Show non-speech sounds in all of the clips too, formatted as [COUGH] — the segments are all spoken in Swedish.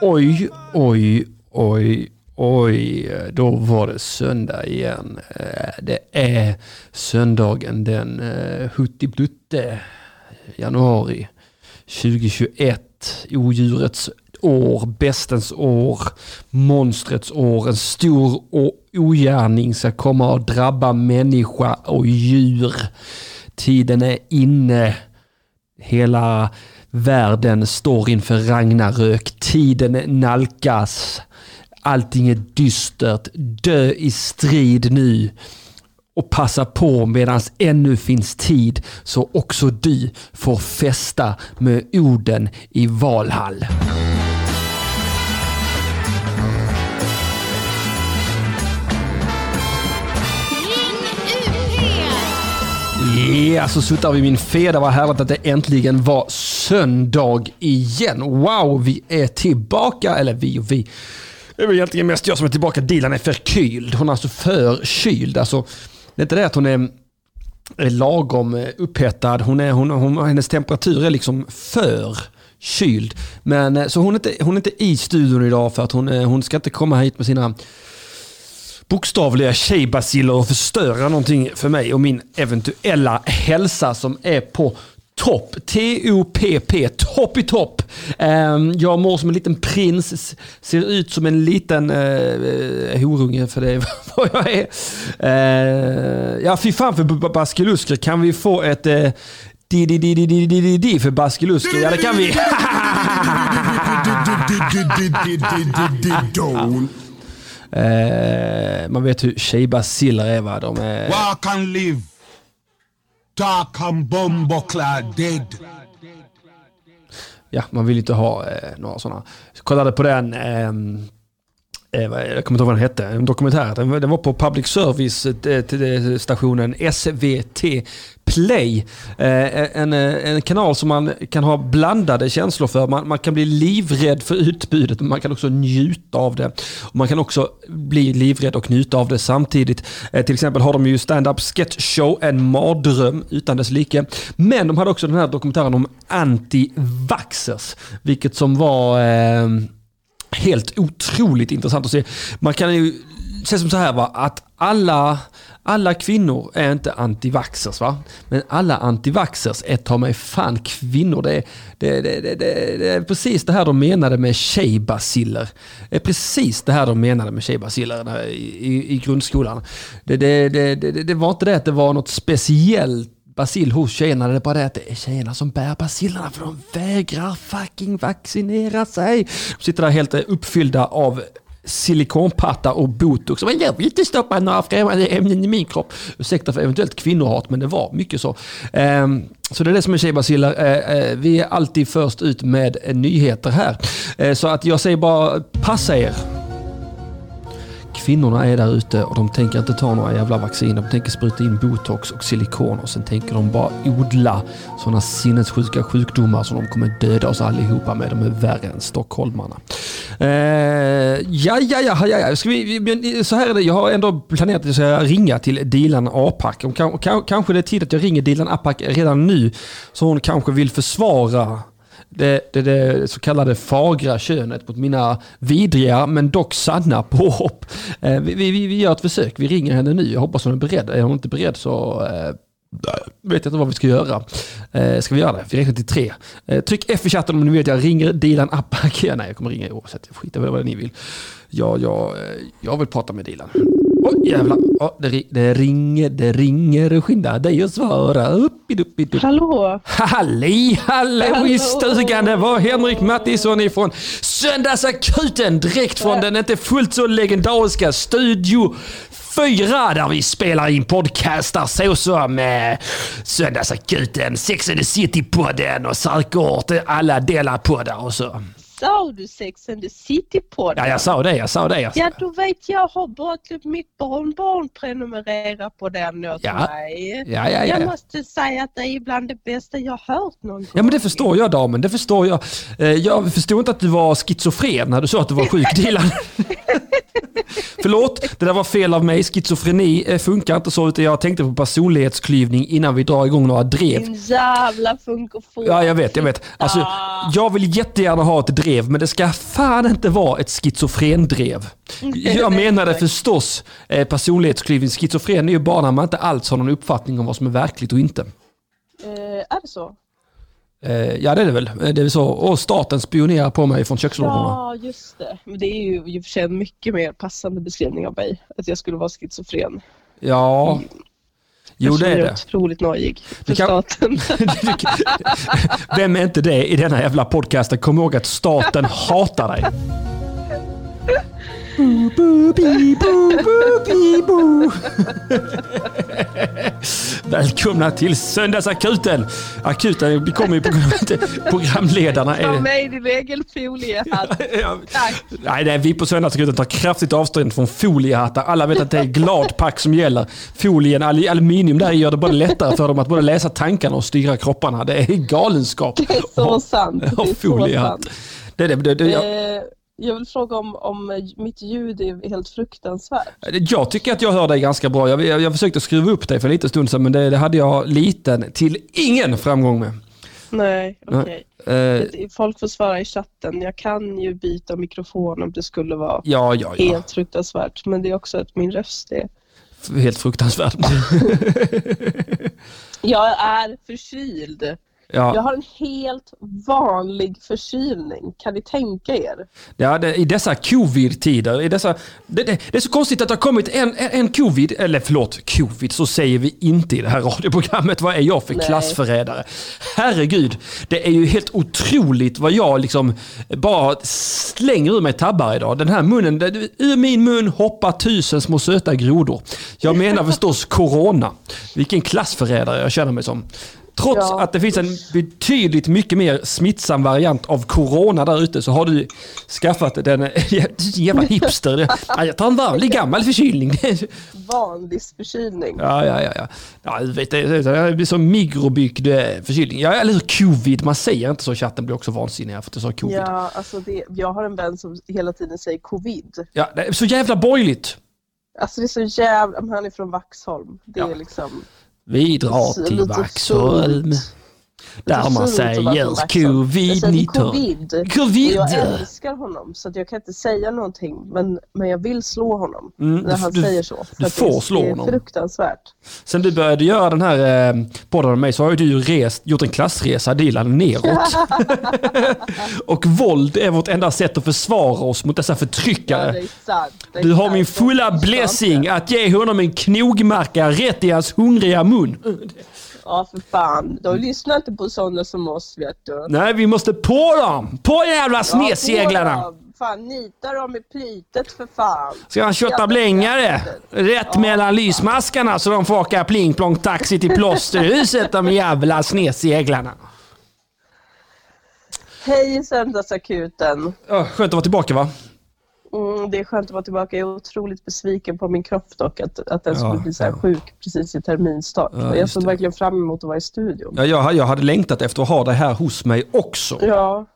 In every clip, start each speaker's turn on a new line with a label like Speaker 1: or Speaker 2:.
Speaker 1: Oj, oj, oj, oj. Då var det söndag igen. Eh, det är söndagen den eh, 70 januari 2021. Odjurets år, bestens år, monstrets år. En stor ogärning ska komma och drabba människa och djur. Tiden är inne. Hela världen står inför Ragnarök. Tiden nalkas. Allting är dystert. Dö i strid nu. Och passa på medan ännu finns tid så också du får festa med Oden i Valhall. Ja, så suttar vi i min fe. Det var härligt att det äntligen var söndag igen. Wow, vi är tillbaka. Eller vi och vi. Det är väl egentligen mest jag som är tillbaka. Dilan är förkyld. Hon är alltså förkyld. Alltså, det är inte det att hon är är lagom upphettad. Hon är, hon, hon, hennes temperatur är liksom för kyld. Men, eh, så hon är, inte, hon är inte i studion idag för att hon, eh, hon ska inte komma hit med sina bokstavliga tjejbaciller och förstöra någonting för mig och min eventuella hälsa som är på topp. T-O-P-P, topp i topp. Jag mår som en liten prins, ser ut som en liten uh, horunge för det är vad jag är. Uh, ja, fy fan för baskelusker. Kan vi få ett uh, di di di di di di di di för baskelusker? Ja, det kan vi. Eh, man vet hur tjejbaciller är va? De är...
Speaker 2: Walk and live. Dark and bumbleclad dead.
Speaker 1: Ja, man vill inte ha eh, några sådana. Kollade på den, eh, Eh, jag kommer inte ihåg vad den hette, en dokumentär. Den, var- den var på public service eh, eh, stationen SVT Play. En, en kanal som man kan ha blandade känslor för. Man, man kan bli livrädd för utbudet, men man kan också njuta av det. Och man kan också bli livrädd och njuta av det samtidigt. Till exempel har de ju stand-up sketch show, en mardröm utan dess like. Men de hade också den här dokumentären om anti-vaxxers, vilket som var eh, helt otroligt intressant att se. Man kan ju säga som så här va, att alla, alla kvinnor är inte antivaxxers va. Men alla antivaxxers är ta mig fan kvinnor. Det är, det, det, det, det, det är precis det här de menade med tjejbaciller. Det är precis det här de menade med tjejbaciller i, i, i grundskolan. Det, det, det, det, det var inte det att det var något speciellt bacill hos tjejerna. Det är bara det att det är tjejerna som bär bacillerna för de vägrar fucking vaccinera sig. De sitter där helt uppfyllda av silikonpatta och botox. Men jag vill inte stoppa några främmande ämnen i min kropp. Ursäkta för eventuellt kvinnohat, men det var mycket så. Ehm, så det är det som är tjejbaciller. Eh, eh, vi är alltid först ut med nyheter här. Eh, så att jag säger bara, passa er. Kvinnorna är där ute och de tänker inte ta några jävla vacciner. De tänker spruta in botox och silikon och sen tänker de bara odla sådana sinnessjuka sjukdomar som de kommer döda oss allihopa med. De är värre än stockholmarna. Eh, ja, ja, ja, ja, ja. Ska vi, vi, men så här är det. Jag har ändå planerat att jag ska ringa till Dilan Apak. Kanske det är tid att jag ringer Dilan Apak redan nu. Så hon kanske vill försvara det, det, det så kallade fagra könet mot mina vidriga men dock sanna påhopp. Eh, vi, vi, vi gör ett försök, vi ringer henne nu. Jag hoppas hon är beredd. Är hon inte beredd så eh, vet jag inte vad vi ska göra. Eh, ska vi göra det? Vi räknar till tre. Eh, tryck F i chatten om ni vill att jag ringer Dilan Apak. [LAUGHS] Nej, jag kommer ringa oavsett. Jag skiter i vad ni vill. Ja, jag, eh, jag vill prata med Dilan. Åh jävlar, oh, det, det ringer, det ringer. Skynda dig att svara. Uppidupidup.
Speaker 3: Hallå?
Speaker 1: Halli hallå i stugan, det var Henrik Mattisson ifrån Söndagsakuten direkt från den inte fullt så legendariska Studio 4 där vi spelar in podcastar såsom eh, Söndagsakuten, Sex and the City-podden och Särkort, alla delar poddar och så.
Speaker 3: Sa du Sex and the City på
Speaker 1: Ja, jag sa det, jag sa det. Jag,
Speaker 3: Ja, då vet jag. Har typ mitt barnbarn prenumererar på den åt
Speaker 1: Ja.
Speaker 3: mig.
Speaker 1: Ja, ja, ja,
Speaker 3: Jag
Speaker 1: ja.
Speaker 3: måste säga att det är bland det bästa jag har hört någon gång.
Speaker 1: Ja men det förstår jag damen, det förstår jag. Eh, Jag förstod inte att du var schizofren när du sa att du var [LAUGHS] sjuk Dilan. [LAUGHS] Förlåt, det där var fel av mig. Schizofreni eh, funkar inte så, utan jag tänkte på personlighetsklyvning innan vi drar igång några drev.
Speaker 3: Din jävla funkofon.
Speaker 1: Ja, jag vet, jag vet. Alltså, jag vill jättegärna ha ett drev, men det ska fan inte vara ett schizofrendrev. Jag menade förstås eh, personlighetsklyvning. Schizofren är ju bara när man inte alls har någon uppfattning om vad som är verkligt och inte.
Speaker 3: Eh, är det så?
Speaker 1: Eh, ja, det är det väl. Eh, Det är väl så. Och staten spionerar på mig från kökslådorna.
Speaker 3: Ja, just det. Men det är ju i och för sig en mycket mer passande beskrivning av mig. Att jag skulle vara schizofren.
Speaker 1: Ja. Jo, det är det.
Speaker 3: otroligt nojig för
Speaker 1: Det kan-
Speaker 3: staten. [LAUGHS]
Speaker 1: Vem är inte det i denna jävla podcasten? Kom ihåg att staten hatar dig. Boo, boo, bi, boo, boo, bi, boo. [LAUGHS] Välkomna till Söndagsakuten. Akuten vi kommer ju på grund av att programledarna
Speaker 3: Ta
Speaker 1: är...
Speaker 3: med din egen foliehatt. [LAUGHS] Tack.
Speaker 1: Nej, det är vi på Söndagsakuten tar kraftigt avstånd från foliehattar. Alla vet att det är gladpack som gäller. Folien, al- aluminium där gör det både lättare för dem att både läsa tankarna och styra kropparna. Det är galenskap.
Speaker 3: Det är så sant. Det är så sant.
Speaker 1: Det, det, det, det, jag,
Speaker 3: Eh, jag vill fråga om, om mitt ljud är helt fruktansvärt.
Speaker 1: jag tycker att jag hör dig ganska bra. Jag, jag, jag försökte skruva upp dig för en liten stund sedan men det, det hade jag liten till ingen framgång med.
Speaker 3: Nej, okej.
Speaker 1: Eh,
Speaker 3: Folk får svara i chatten. Jag kan ju byta mikrofon om det skulle vara
Speaker 1: ja, ja, ja.
Speaker 3: helt fruktansvärt. Men det är också att min röst är...
Speaker 1: Helt fruktansvärt.
Speaker 3: Jag är förkyld. Jag
Speaker 1: ja.
Speaker 3: har en helt vanlig förkylning. Kan ni tänka er?
Speaker 1: Ja, det, I dessa covid-tider, i dessa, det, det, det är så konstigt att det har kommit en, en, en covid, eller förlåt, covid, så säger vi inte i det här radioprogrammet. Vad är jag för
Speaker 3: Nej.
Speaker 1: klassförrädare? Herregud, det är ju helt otroligt vad jag liksom bara slänger ur mig tabbar idag. Den här munnen, det, ur min mun hoppar tusen små söta grodor. Jag menar förstås corona. Vilken klassförrädare jag känner mig som. Trots
Speaker 3: Ja.
Speaker 1: att det finns en betydligt mycket mer smittsam variant av corona där ute så har du skaffat den, [LAUGHS] jävla hipster. Ja, Jag tar en vanlig gammal förkylning. [LAUGHS]
Speaker 3: Vanlig förkylning.
Speaker 1: Ja, ja, ja. ja. ja du vet, det blir som mikrobyggd eh, förkylning. Ja, eller hur? Covid. Man säger inte så. Chatten blir också vansinnig för att jag sa covid. Ja.
Speaker 3: Ja, alltså det, jag har en vän som hela tiden säger covid.
Speaker 1: det är så jävla borgerligt.
Speaker 3: Alltså det är så jävla... Han är från Vaxholm. Det
Speaker 1: Ja.
Speaker 3: är liksom...
Speaker 1: Vi drar till Vaxholm.
Speaker 3: sunt.
Speaker 1: Där man säger
Speaker 3: från Vaxholm. Jag säger
Speaker 1: covid-19.
Speaker 3: covid.
Speaker 1: Covid.
Speaker 3: Och jag älskar honom så att jag kan inte säga någonting. Men, men jag vill slå honom
Speaker 1: Mm,
Speaker 3: när han
Speaker 1: du-
Speaker 3: säger så.
Speaker 1: Du
Speaker 3: att
Speaker 1: får
Speaker 3: det,
Speaker 1: slå
Speaker 3: det är
Speaker 1: honom.
Speaker 3: fruktansvärt.
Speaker 1: Sen du började göra den här eh, podden med mig så har ju du rest, gjort en klassresa Dilan neråt. [LAUGHS] och våld är vårt enda sätt att försvara oss mot dessa
Speaker 3: Ja,
Speaker 1: förtryckare.
Speaker 3: är sant.
Speaker 1: Du har
Speaker 3: sant.
Speaker 1: min fulla blessing att ge honom en knogmärka rätt i hans hungriga mun.
Speaker 3: Ja, för fan. De lyssnar inte på sådana som oss, vet du.
Speaker 1: Nej, vi måste på dem! På jävla
Speaker 3: Ja,
Speaker 1: snedseglarna!
Speaker 3: dem. Fan, nita dem i plytet för fan.
Speaker 1: Ska han kötta blängare? Rätt mellan lysmaskarna så de får åka pling plong taxi till plåsterhuset de jävla snedseglarna.
Speaker 3: Hej Söndagsakuten.
Speaker 1: Oh, skönt att vara tillbaka va?
Speaker 3: Mm, det är skönt att vara tillbaka. Jag är otroligt besviken på min kropp dock, att, att den
Speaker 1: Ja,
Speaker 3: skulle bli så här
Speaker 1: ja.
Speaker 3: sjuk precis i terminstart.
Speaker 1: Ja,
Speaker 3: jag såg verkligen fram emot att vara i studion.
Speaker 1: Ja, jag, jag hade längtat efter att ha det här hos mig också.
Speaker 3: Ja,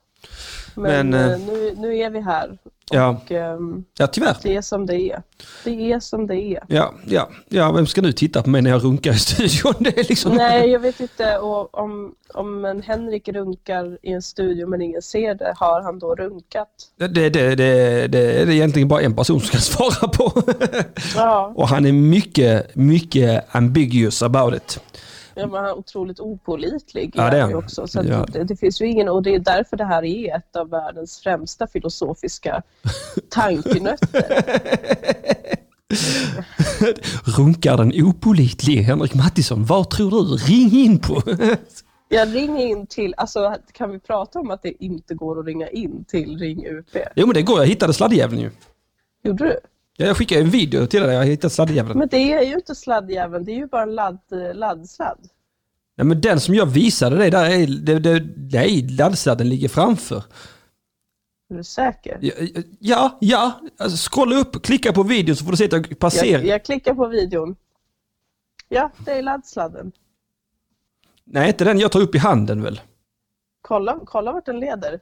Speaker 3: men,
Speaker 1: Men, eh,
Speaker 3: eh, nu, nu är vi här.
Speaker 1: Ja.
Speaker 3: Och ehm,
Speaker 1: Ja, tyvärr.
Speaker 3: det är som det är. Det är som det är.
Speaker 1: Ja, ja, ja, vem ska nu titta på mig när jag runkar i studion? [LAUGHS] Det är liksom...
Speaker 3: Nej, jag vet inte och om, om en Henrik runkar i en studio men ingen ser det, har han då runkat?
Speaker 1: Det, det, det, det, det är egentligen bara en person som ska [LAUGHS] svara på.
Speaker 3: Ja,
Speaker 1: Och han är mycket, mycket ambiguous about it.
Speaker 3: Men han är otroligt opålitlig.
Speaker 1: Ja, det är
Speaker 3: också. Så
Speaker 1: Ja.
Speaker 3: det, det finns ju ingen, och det är därför det här är ett av världens främsta filosofiska [LAUGHS] tankenötter.
Speaker 1: Runkar den opolitlige Henrik Mattisson, vad tror du? Ring in på. [LAUGHS]
Speaker 3: Jag ringer in till, alltså kan vi prata om att det inte går att ringa in till Ring UP?
Speaker 1: Jo men det går, jag hittade sladdjäveln ju.
Speaker 3: Gjorde du?
Speaker 1: Ja, Jag skickade en video till dig, jag hittade sladdjäveln.
Speaker 3: Men det är ju inte sladdjäveln, det är ju bara en ladd, laddsladd.
Speaker 1: Nej men den som jag visade dig, där är, det, det, nej, laddsladden ligger framför.
Speaker 3: Är du säker?
Speaker 1: Ja, ja, ja. Alltså, scrolla upp, klicka på videon så får du se att jag passerar.
Speaker 3: Jag, jag klickar på videon. Ja, det är laddsladden.
Speaker 1: Nej, inte den jag tar upp i handen väl?
Speaker 3: Kolla, kolla vart den leder.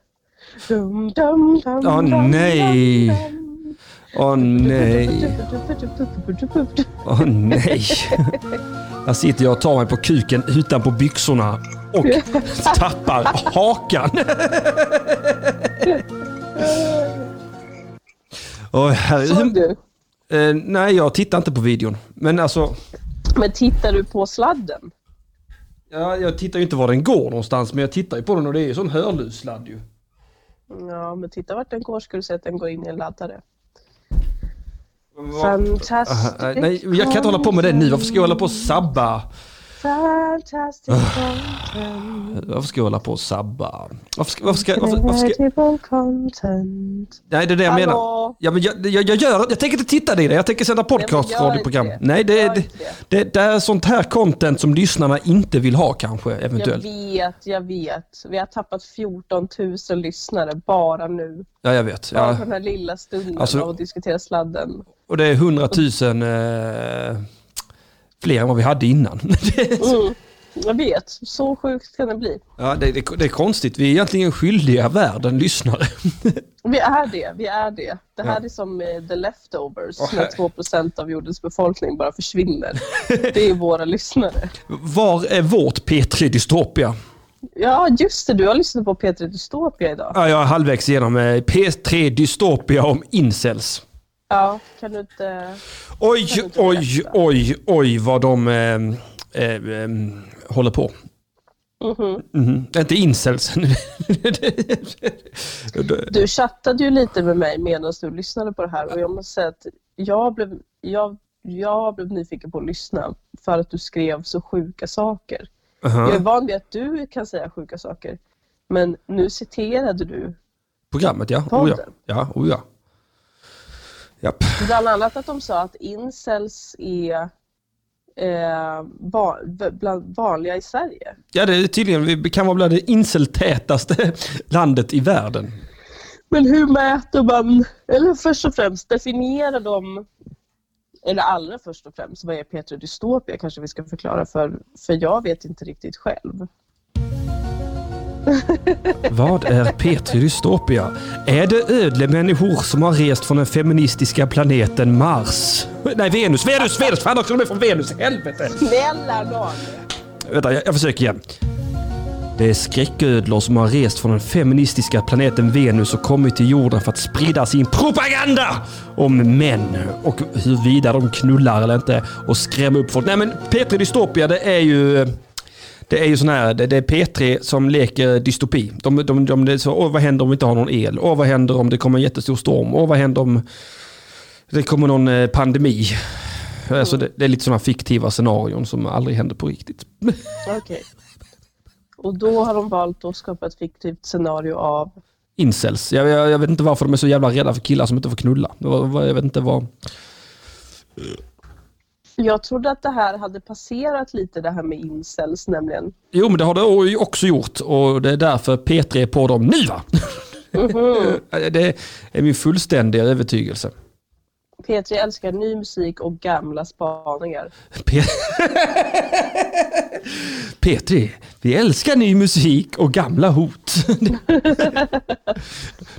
Speaker 3: Dum, dum, dum,
Speaker 1: Ja,
Speaker 3: dum,
Speaker 1: nej. Åh nej. Åh nej. Här sitter jag och tar mig på kuken utanpå byxorna och tappar hakan.
Speaker 3: Såg du?
Speaker 1: Eh, nej, jag tittar inte på videon. Men alltså,
Speaker 3: Men tittar du på sladden?
Speaker 1: ja, jag tittar ju inte var den går någonstans, men jag tittar ju på den och det är ju sån hörlurssladd ju.
Speaker 3: Ja, men titta vart den går ska du se att den går in i en laddare. Fantastic
Speaker 1: nej, jag kan inte hålla på med det nu. Varför ska jag hålla på och sabba?
Speaker 3: Fantastic
Speaker 1: Ah.
Speaker 3: content.
Speaker 1: Varför ska jag hålla på och sabba? Varför ska, varför ska, varför, varför ska
Speaker 3: content.
Speaker 1: Nej, det är det jag menar. Ja, men jag, jag, jag, gör, jag tänker inte titta i det. Jag tänker sända podcast
Speaker 3: Nej.
Speaker 1: Nej, det, det,
Speaker 3: det.
Speaker 1: det, det är sånt här content som lyssnarna inte vill ha kanske,
Speaker 3: Jag
Speaker 1: eventuellt.
Speaker 3: vet, jag vet. Vi har tappat 14 000 lyssnare bara nu.
Speaker 1: Ja, jag vet.
Speaker 3: Bara
Speaker 1: Ja.
Speaker 3: på den här lilla stunden
Speaker 1: Alltså-
Speaker 3: av att diskutera sladden.
Speaker 1: Och det är 100 000 eh, fler än vad vi hade innan. [LAUGHS]
Speaker 3: Mm. Jag vet, så sjukt kan det bli.
Speaker 1: ja, det, det, det är konstigt. Vi är egentligen skyldiga världen lyssnare. [LAUGHS]
Speaker 3: Vi är det, vi är det. Det här
Speaker 1: Ja.
Speaker 3: är som eh, the leftovers,
Speaker 1: Åh,
Speaker 3: när
Speaker 1: här-
Speaker 3: 2% av jordens befolkning bara försvinner. [LAUGHS] Det är våra lyssnare.
Speaker 1: Var är vårt P3 Dystopia?
Speaker 3: Ja, just det, du har lyssnat på Peter Dystopia idag.
Speaker 1: Ja, jag är halvvägs igenom eh, P3 Dystopia om incels.
Speaker 3: Ja, kan du inte...
Speaker 1: Oj,
Speaker 3: du inte
Speaker 1: oj, oj, oj vad de eh, eh, eh, håller på.
Speaker 3: Mhm.
Speaker 1: Mhm. Det är inte incels. [LAUGHS]
Speaker 3: Du chattade ju lite med mig medan du lyssnade på det här och jag måste säga att jag blev, jag, jag blev nyfiken på att lyssna för att du skrev så sjuka saker. Jag är van vid att du kan säga sjuka saker. Men nu citerade du
Speaker 1: Programmet ja. Oh, ja. Ja, oh, ja. Japp.
Speaker 3: bland annat att de sa att incels är eh, bland vanliga i Sverige.
Speaker 1: Ja, det är tydligen, vi kan vara bland det inceltätaste landet i världen.
Speaker 3: Men hur mäter man, eller först och främst definierar de, eller allra först och främst, vad är Peter Dystopia kanske vi ska förklara för, för jag vet inte riktigt själv.
Speaker 1: Vad är Petri Dystopia? Är det ödlemänniskor som har rest från den feministiska planeten Mars? Nej, Venus, Venus, Venus! Fan också, de är från Venus, helvete!
Speaker 3: Snälla nån!
Speaker 1: Vänta, jag, jag försöker igen. Det är skräcködlor som har rest från den feministiska planeten Venus och kommit till jorden för att sprida sin propaganda om män och huruvida de knullar eller inte och skrämma upp folk. Nej men P3 Dystopia det är ju det är ju sån här, det, det är P3 som leker dystopi. De, de, de, är så, åh, vad händer om vi inte har någon el? Åh, vad händer om det kommer en jättestor storm? Åh, vad händer om det kommer någon eh, pandemi? Alltså det, det är lite sådana fiktiva scenarion som aldrig händer på riktigt. [LAUGHS]
Speaker 3: Okej. Och då har de valt att skapa ett fiktivt scenario av
Speaker 1: incels. Jag, jag, jag vet inte varför de är så jävla rädda för killar som inte får knulla. Jag vet inte vad...
Speaker 3: Jag trodde att det här hade passerat lite det här med incels nämligen.
Speaker 1: Jo men det har det också gjort och det är därför P3 är på dem nu va?
Speaker 3: Mhm. [LAUGHS]
Speaker 1: Det är min fullständiga övertygelse.
Speaker 3: P3 älskar ny musik och gamla spaningar.
Speaker 1: P- [LAUGHS] P3, vi älskar ny musik och gamla hot. [LAUGHS]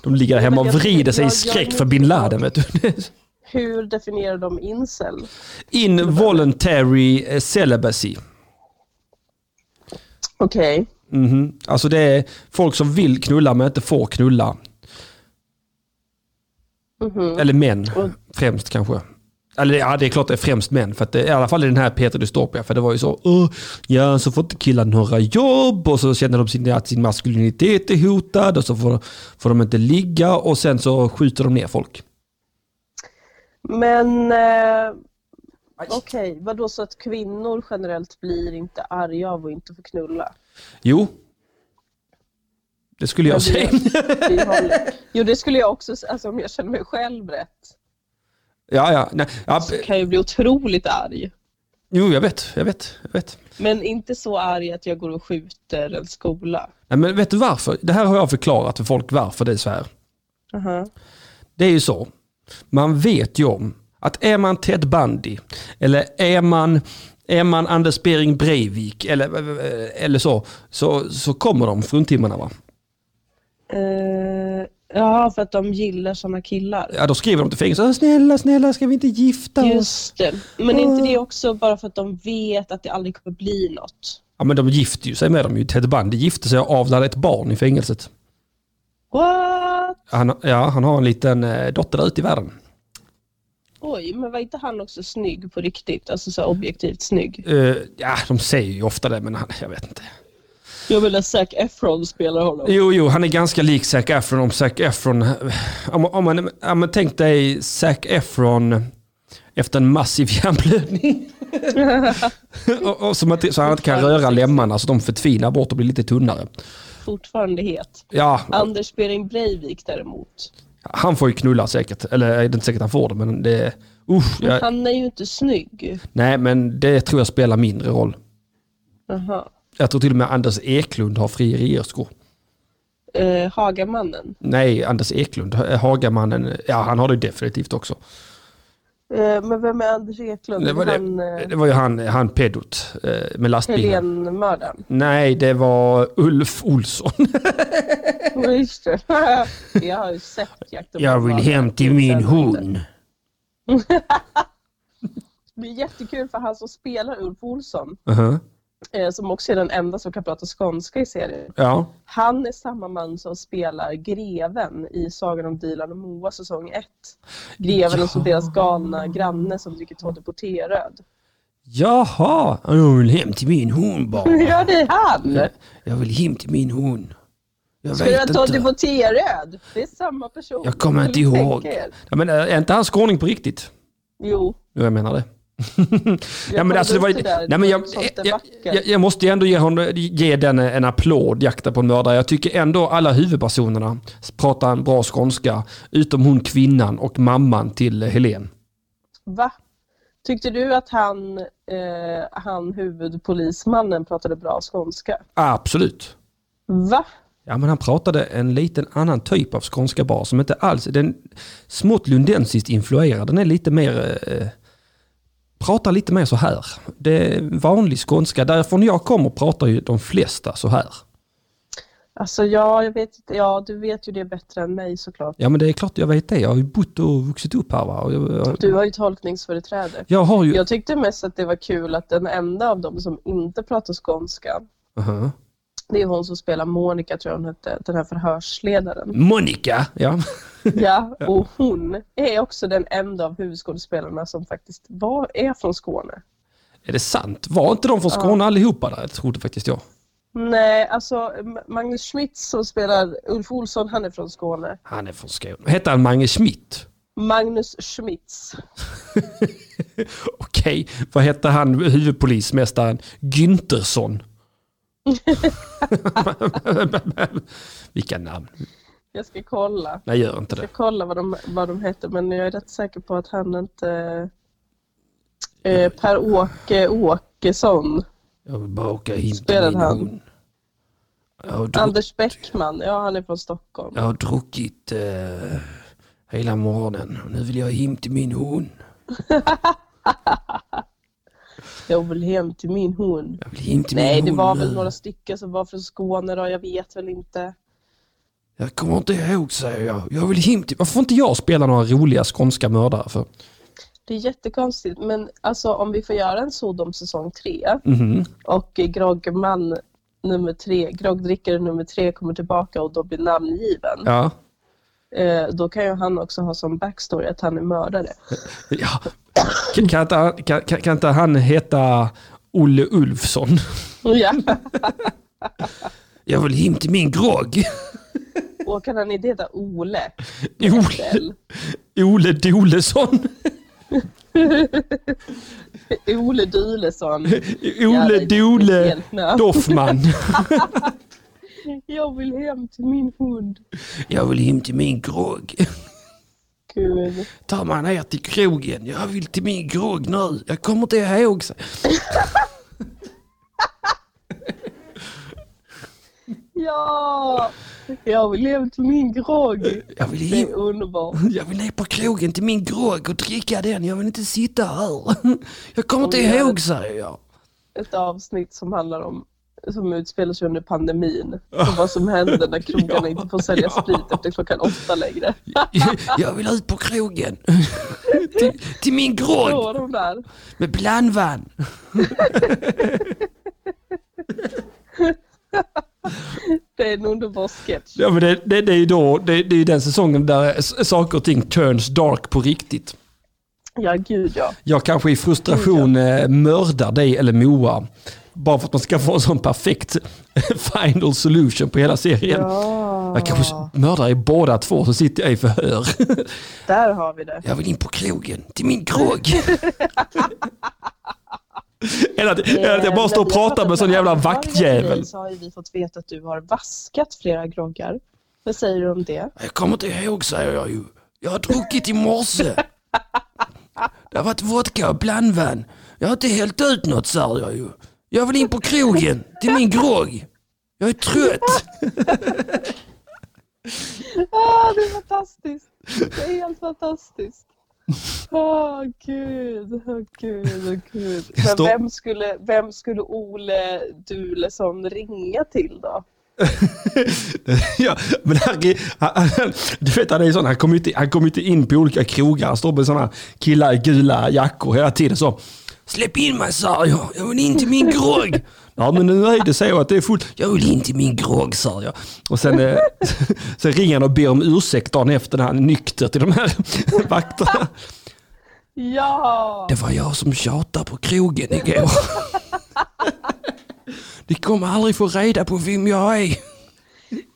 Speaker 1: De ligger hemma och vrider sig i skräck för bin Laden vet du.
Speaker 3: Hur definierar de incel?
Speaker 1: Involuntary eh, celibacy.
Speaker 3: Okej.
Speaker 1: Mhm. Alltså det är folk som vill knulla men inte får knulla.
Speaker 3: Mhm.
Speaker 1: Eller män främst kanske. Eller ja, det är klart det är främst män. För att det, I alla fall i den här Peter Dystopia. För det var ju så, "Åh, ja så får inte killar några jobb och så känner de sin, att sin maskulinitet är hotad och så får, får de inte ligga och sen så skjuter de ner folk.
Speaker 3: Men eh, okej, vadå så att kvinnor generellt blir inte arga av att inte få knulla?
Speaker 1: Jo. Det skulle jag säga.
Speaker 3: vi- vi Jo det skulle jag också säga, alltså om jag känner mig själv rätt.
Speaker 1: Ja, ja. Nej, ja.
Speaker 3: Så kan jag ju bli otroligt arg.
Speaker 1: Jo, jag vet. Jag vet. Jag vet.
Speaker 3: Men inte så arg att jag går och skjuter en skola.
Speaker 1: Nej, men vet du varför? Det här har jag förklarat för folk varför det är så här.
Speaker 3: Aha.
Speaker 1: Det är ju så. Man vet ju om att är man Ted Bundy eller är man, är man Anders Bering Breivik eller, eller så, så, så kommer de fruntimmarna va?
Speaker 3: Eh, Ja, för att de gillar såna killar.
Speaker 1: Ja, då skriver de till fängelset. Snälla, snälla, ska vi inte gifta oss?
Speaker 3: Just det. Men är inte det också bara för att de vet att det aldrig kommer bli något?
Speaker 1: Ja, men de gifter ju sig med dem ju. Ted Bundy gifte sig och avlade ett barn i fängelset.
Speaker 3: What?
Speaker 1: Han, ja, han har en liten eh, dotter där ute i världen.
Speaker 3: Oj, men var inte han också snygg på riktigt? Alltså så objektivt snygg.
Speaker 1: Eh, ja, de säger ju ofta det, men han, jag vet inte.
Speaker 3: Jag vill att Zac Efron spelar honom.
Speaker 1: Jo, jo, han är ganska lik Zac Efron. Om Zac Efron... Om, om, man, om man tänk dig Zac Efron efter en massiv [LAUGHS] hjärnblödning. [LAUGHS] och, och så, man, så han inte kan röra lemmarna så de förtvinar bort och blir lite tunnare.
Speaker 3: Fortfarande het.
Speaker 1: Ja,
Speaker 3: Anders Behring Breivik däremot.
Speaker 1: han får ju knulla säkert. Eller det är inte säkert han får det, men det... Usch, jag,
Speaker 3: Han är ju inte snygg.
Speaker 1: nej, men det tror jag spelar mindre roll.
Speaker 3: Jaha.
Speaker 1: Jag tror till och med Anders Eklund har frierierskor.
Speaker 3: Eh, Hagamannen.
Speaker 1: Nej, Anders Eklund, Hagamannen, ja han har det definitivt också.
Speaker 3: Eh, men vem är Anders Eklund?
Speaker 1: Det var,
Speaker 3: han,
Speaker 1: det,
Speaker 3: eh,
Speaker 1: det var ju han, han pedot eh, med lastbilen.
Speaker 3: Helénmördaren.
Speaker 1: Nej, det var Ulf Olsson. [LAUGHS]
Speaker 3: Just det. [LAUGHS] Jag har ju sett Jakt och
Speaker 1: Jag vill hem till min hon. [LAUGHS]
Speaker 3: Det är jättekul för han som spelar Ulf Olsson,
Speaker 1: Uh-huh.
Speaker 3: eh, som också är den enda som kan prata skånska i serien.
Speaker 1: Ja.
Speaker 3: Han är samma man som spelar greven i Sagan om Dilan och Moa säsong 1. Greven och så deras galna granne som dricker Totte på T-röd.
Speaker 1: Jaha, jag vill hem till min hon bara.
Speaker 3: Ja, det är han!
Speaker 1: Jag vill hem till min hon. Jag
Speaker 3: Ska
Speaker 1: inte.
Speaker 3: på T-röd? Det är samma person.
Speaker 1: Jag kommer inte ihåg. Ja, men är inte han skåning på riktigt?
Speaker 3: Jo.
Speaker 1: Jo, jag menar det. Ja, men alltså, det var,
Speaker 3: där,
Speaker 1: nej, men jag, jag, jag, jag måste ändå ge, honom, ge den en applåd, Jakten på en mördare. Jag tycker ändå alla huvudpersonerna pratar en bra skånska. Utom hon kvinnan och mamman till Helen.
Speaker 3: Va? Tyckte du att han, eh, han huvudpolismannen pratade bra skånska?
Speaker 1: Absolut.
Speaker 3: Va?
Speaker 1: Ja, men han pratade en liten annan typ av skånska bara som inte alls, den smått lundensiskt influerad. Den är lite mer, eh, pratar lite mer så här. Det är vanlig skånska. Därifrån jag kommer pratar ju de flesta så här.
Speaker 3: Alltså ja, jag vet inte. Ja, du vet ju det bättre än mig såklart.
Speaker 1: Ja men det är klart jag vet det. Jag har ju bott och vuxit upp här va. Jag, jag,
Speaker 3: Du har ju tolkningsföreträde.
Speaker 1: jag har ju...
Speaker 3: Jag tyckte mest att det var kul att den enda av dem som inte pratar skånska,
Speaker 1: Aha.
Speaker 3: Det är hon som spelar Monica, tror jag hon hette, den här förhörsledaren.
Speaker 1: Monica! Ja.
Speaker 3: Ja, [LAUGHS] och hon är också den enda av huvudskådespelarna som faktiskt var, är från Skåne.
Speaker 1: Är det sant? Var inte de från Skåne allihopa där? Jag trodde faktiskt jag.
Speaker 3: Nej, alltså Magnus Schmidt som spelar Ulf Olsson, han är från Skåne.
Speaker 1: Han är från Skåne. Hette han Mange Schmidt?
Speaker 3: Magnus Schmitz. [LAUGHS]
Speaker 1: Okej, vad hette han huvudpolismästaren? Güntersson? [LAUGHS] Vilka namn.
Speaker 3: Jag ska kolla.
Speaker 1: Nej, gör inte
Speaker 3: Jag
Speaker 1: det.
Speaker 3: ska kolla vad de, vad de heter, men jag är rätt säker på att han inte... Eh, Per-Åke Åkesson.
Speaker 1: Jag vill bara åka in
Speaker 3: Spelade han?
Speaker 1: hund. Jag har, druck,
Speaker 3: Anders Bäckman, ja han är från Stockholm.
Speaker 1: jag har druckit eh, hela morgonen och nu vill jag hem till min hund. [LAUGHS]
Speaker 3: Jag vill hem till min hund.
Speaker 1: Jag vill hem till
Speaker 3: Nej,
Speaker 1: min
Speaker 3: det
Speaker 1: hund
Speaker 3: var
Speaker 1: nu.
Speaker 3: väl några stycken som var från Skåne då, jag vet väl inte.
Speaker 1: Jag kommer inte ihåg säger jag. Jag vill hem till... Varför får inte jag spela några roliga skånska mördare för?
Speaker 3: Det är jättekonstigt, men alltså om vi får göra en Sodom säsong 3
Speaker 1: Mhm.
Speaker 3: och eh, Groggman nummer tre, Groggdrickare nummer tre kommer tillbaka och då blir namngiven.
Speaker 1: Ja.
Speaker 3: Eh, då kan ju han också ha som backstory att han är mördare.
Speaker 1: ja. Kan, kan, inte, kan, kan, inte han heta Olle Ulfsson?
Speaker 3: Ja.
Speaker 1: Jag vill hem till min grogg.
Speaker 3: Och kan han inte heta Ole?
Speaker 1: Ole, Ole Dolesson.
Speaker 3: Ole Dulesson.
Speaker 1: Ole Dole. Doffman. [LAUGHS]
Speaker 3: Jag vill hem till min hund.
Speaker 1: Jag vill hem till min grogg.
Speaker 3: Gud.
Speaker 1: Ta mig ner till krogen. Jag vill till min grogg nu. Jag kommer inte ihåg.
Speaker 3: Ja! Jag vill hem till min grogg.
Speaker 1: Jag vill,
Speaker 3: Det är underbart.
Speaker 1: jag vill ner på krogen till min grogg och dricka den. Jag vill inte sitta här. Jag kommer inte ihåg säger jag.
Speaker 3: Ett avsnitt som handlar om som utspelar sig under pandemin. Och vad som händer när [LAUGHS] krogarna
Speaker 1: Ja,
Speaker 3: inte får sälja
Speaker 1: ja.
Speaker 3: sprit efter klockan åtta längre. [LAUGHS]
Speaker 1: Jag vill ut på krogen. [LAUGHS] till, till min grogg med blandvann.
Speaker 3: Det är en underbar sketch.
Speaker 1: Ja, men det, det, det är ju då, det, det är ju den säsongen där saker och ting turns dark på riktigt.
Speaker 3: Ja, gud ja.
Speaker 1: Jag kanske i frustration eh, mördar dig eller Moa. Bara för att man ska få en sån perfekt [LAUGHS] final solution på hela serien.
Speaker 3: Ja,
Speaker 1: Jag kanske mördar er båda två så sitter jag i förhör. [LAUGHS]
Speaker 3: där har vi det.
Speaker 1: Jag vill in på krogen, till min krog. [LAUGHS] Eller att, eller att jag bara står och pratar med sån jävla vaktjävel.
Speaker 3: Så har vi fått veta att du har vaskat flera groggar. Vad säger du om det?
Speaker 1: Jag kommer inte ihåg säger jag ju. Jag har druckit i morse. Det har varit vodka och blandvann. Jag har inte hällt ut något säger jag ju. Jag vill in på krogen, till min grogg. Jag är trött. [LAUGHS]
Speaker 3: Ah, det är fantastiskt. Det är helt fantastiskt. Åh gud, åh gud, åh gud. Men vem skulle, vem skulle Ole Dulesson ringa till då? [LAUGHS]
Speaker 1: ja, men han, han, han, du vet han är ju sån, han kommer inte, kommer inte in på olika krogar. Han står med såna killar i gula jackor hela tiden så. Släpp in mig sa jag, jag vill in till min grogg. [LAUGHS] Ja men nu är det så att det är fullt. Jag vill in till min grogg sa jag. Och sen, eh, [LAUGHS] sen ringer han och ber om ursäkt dagen efter när han är nykter till de här [LAUGHS] vakterna.
Speaker 3: Ja!
Speaker 1: Det var jag som tjatade på krogen igår. Ni kommer aldrig få reda på vem jag är.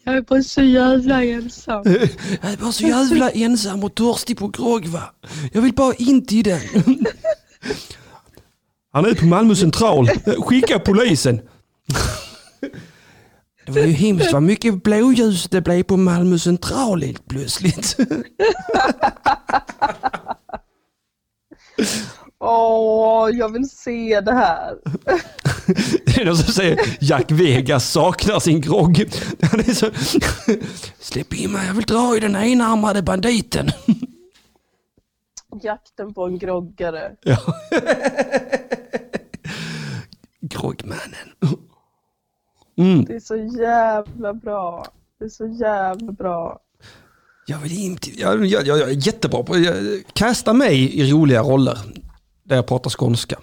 Speaker 3: Jag är bara så jävla ensam.
Speaker 1: Jag är bara så jävla ensam och törstig på grogg va. Jag vill bara in till den. Han är på Malmö central. Skicka polisen. Det var ju hemskt vad mycket blåljus det blev på Malmö central helt plötsligt.
Speaker 3: Åh, jag vill se det här.
Speaker 1: Det är någon som säger Jack Vegas saknar sin grogg. Han är så... Släpp in mig, jag vill dra i den enarmade banditen.
Speaker 3: Jakten på en groggare.
Speaker 1: Ja. Groggmannen.
Speaker 3: Det är så jävla bra. Det är så jävla bra.
Speaker 1: Jag vill inte... Jag, jag, jag är jättebra på... Jag, kasta mig i roliga roller. Där jag pratar skånska.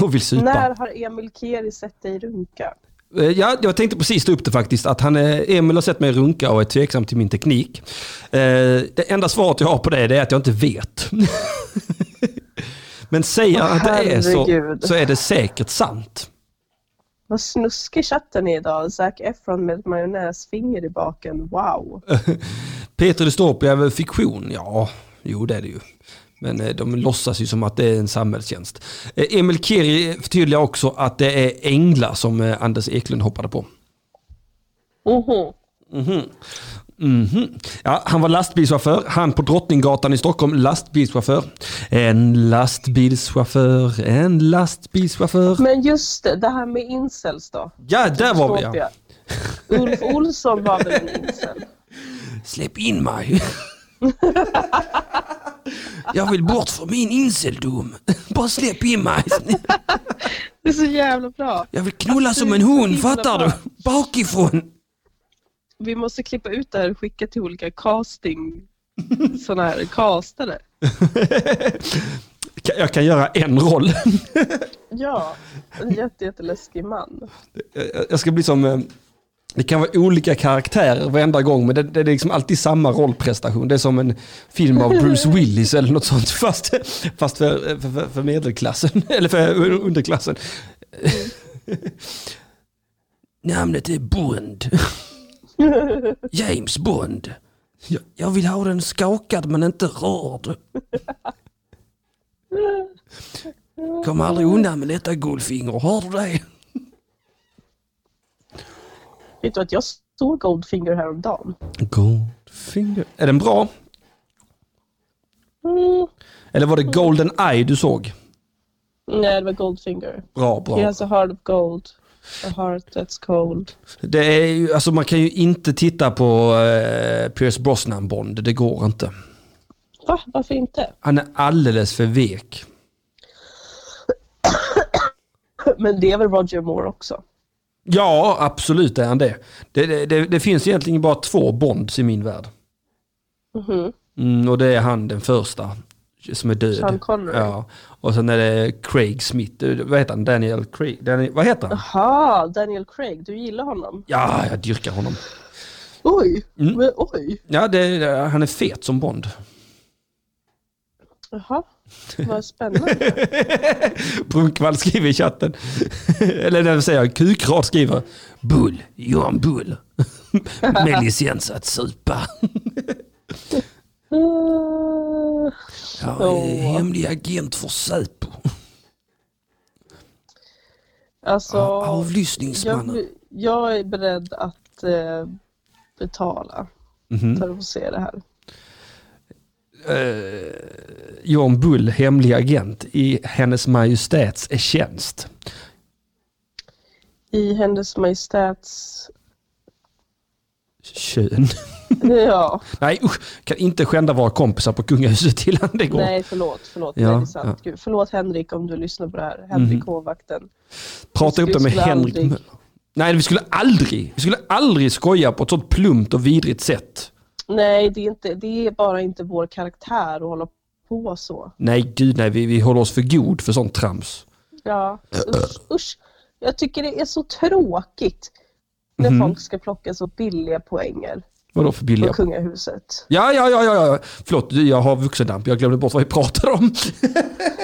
Speaker 1: Och vill supa.
Speaker 3: När har Emil Keri sett dig runka?
Speaker 1: Eh, Ja, jag tänkte precis ta upp det faktiskt. Att han, är- Emil har sett mig runka och är tveksam till min teknik. Eh, Det enda svaret jag har på det är att jag inte vet. [LAUGHS] Men säger han att det är så, så är det säkert sant.
Speaker 3: Vad snuskig chatten är idag. Zac Efron med ett majonnäsfinger i baken. Wow. [LAUGHS]
Speaker 1: Peter Dystopia är fiktion? Ja, jo det är det ju. Men eh, de låtsas ju som att det är en samhällstjänst. Eh, Emil Keri förtydligar också att det är änglar som eh, Anders Eklund hoppade på.
Speaker 3: Mhm.
Speaker 1: Mhm. Ja, han var lastbilschaufför. Han på Drottninggatan i Stockholm, lastbilschaufför. En lastbilschaufför, en lastbilschaufför.
Speaker 3: Men just det, det här med incels då.
Speaker 1: Ja, där var vi ja.
Speaker 3: Ulf Olsson var väl en incel?
Speaker 1: Släpp in mig. [LAUGHS] Jag vill bort från min inseldom. [LAUGHS] Bara släpp in mig. [LAUGHS]
Speaker 3: Det är så jävla bra.
Speaker 1: Jag vill knulla som en hund, fattar
Speaker 3: bra.
Speaker 1: du? Bakifrån.
Speaker 3: Vi måste klippa ut det här och skicka till olika casting, [LAUGHS] sådana här castare.
Speaker 1: Jag kan göra en roll. [LAUGHS]
Speaker 3: Ja, en jätte, jätteläskig man.
Speaker 1: Jag ska bli som... eh, Det kan vara olika karaktärer varenda gång men det, det är liksom alltid samma rollprestation. Det är som en film av Bruce [LAUGHS] Willis eller något sånt fast, fast för, för, för- för medelklassen. Eller för underklassen. Namnet är Bond. [LAUGHS] James Bond. Jag, jag vill ha den skakad men inte rörd. [LAUGHS] Kom aldrig undan med detta Goldfinger, hör du det?
Speaker 3: Vet du att jag såg Goldfinger häromdagen?
Speaker 1: Goldfinger. Är den bra?
Speaker 3: Mm.
Speaker 1: Eller var det Golden Eye du såg?
Speaker 3: Nej, det var Goldfinger.
Speaker 1: Bra,
Speaker 3: He
Speaker 1: bra.
Speaker 3: has a heart of gold. A heart that's cold.
Speaker 1: Det är ju, alltså man kan ju inte titta på eh, Pierce Brosnan Bond, det går inte.
Speaker 3: Va? Varför inte?
Speaker 1: Han är alldeles för vek.
Speaker 3: Men det är väl Roger Moore också?
Speaker 1: Ja, absolut är han det. Det, det, det. det finns egentligen bara två Bonds i min värld.
Speaker 3: Mhm.
Speaker 1: Mm, och det är han den första som är död.
Speaker 3: Sean Connery.
Speaker 1: Ja. Och sen är det Craig Smith. Vad heter han? Daniel Craig? Daniel, vad heter han?
Speaker 3: Jaha, Daniel Craig, du gillar honom?
Speaker 1: Ja, jag dyrkar honom.
Speaker 3: Oj,
Speaker 1: Mm.
Speaker 3: men oj.
Speaker 1: Ja, det, han är fet som Bond.
Speaker 3: Jaha, vad spännande. [LAUGHS]
Speaker 1: Brunkvall skriver i chatten. [LAUGHS] Eller det vill säga Kukrad skriver. Bull, Johan Bull. [LAUGHS] Med licens att supa.
Speaker 3: Uh,
Speaker 1: Jag är hemlig agent för Säpo.
Speaker 3: alltså,
Speaker 1: Avlyssningsmannen.
Speaker 3: jag, jag är beredd att eh, betala
Speaker 1: Mhm.
Speaker 3: för att få se det här.
Speaker 1: Eh, Johan Bull, hemlig agent i Hennes Majestäts tjänst.
Speaker 3: I Hennes Majestäts...
Speaker 1: Kön.
Speaker 3: Ja,
Speaker 1: Nej usch, kan inte skända våra kompisar på kungahuset till han det går.
Speaker 3: nej förlåt, förlåt.
Speaker 1: Ja,
Speaker 3: nej, det är sant.
Speaker 1: ja.
Speaker 3: Gud, förlåt Henrik om du lyssnar på det här. Henrik Hovvakten.
Speaker 1: Prata upp det med Henrik
Speaker 3: aldrig-.
Speaker 1: Nej, vi skulle aldrig, vi skulle aldrig skoja på ett sånt plumpt och vidrigt sätt.
Speaker 3: Nej, det är, inte, det är bara inte vår karaktär att hålla på så.
Speaker 1: Nej, gud nej, vi, vi håller oss för god för sånt trams.
Speaker 3: Ja, usch, usch. Jag tycker det är så tråkigt när
Speaker 1: Mhm.
Speaker 3: folk ska plocka så billiga poänger
Speaker 1: Vadå för
Speaker 3: på
Speaker 1: billiga?
Speaker 3: kungahuset.
Speaker 1: Ja, ja, ja, ja, ja. Förlåt, jag har vuxendamp. Jag glömde bort vad vi pratade om. [LAUGHS]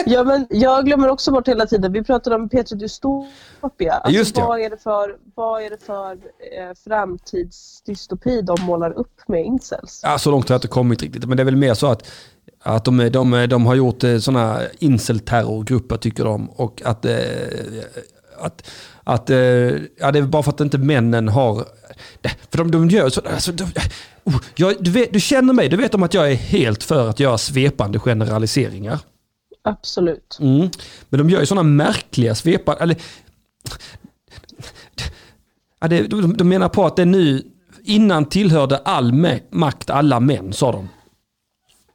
Speaker 3: Ja, men jag glömmer också bort hela tiden. Vi pratade om Petri Dystopia. Alltså,
Speaker 1: Just det.
Speaker 3: vad, är det för, vad är det för eh, framtidsdystopi de målar upp med incels?
Speaker 1: Ja, så långt har jag inte kommit riktigt. Men det är väl mer så att, att de, de, de har gjort eh, sådana incel-terrorgrupper tycker de. Och att, eh, att, att eh, ja, det är bara för att inte männen har... För de, de gör så... Alltså, de, oh, jag, du, vet, du känner mig, du vet om att jag är helt för att göra svepande generaliseringar.
Speaker 3: Absolut.
Speaker 1: Mm. Men de gör ju sådana märkliga svepande... Eller, ja, det, de, de menar på att det nu... Innan tillhörde all makt alla män, sa de.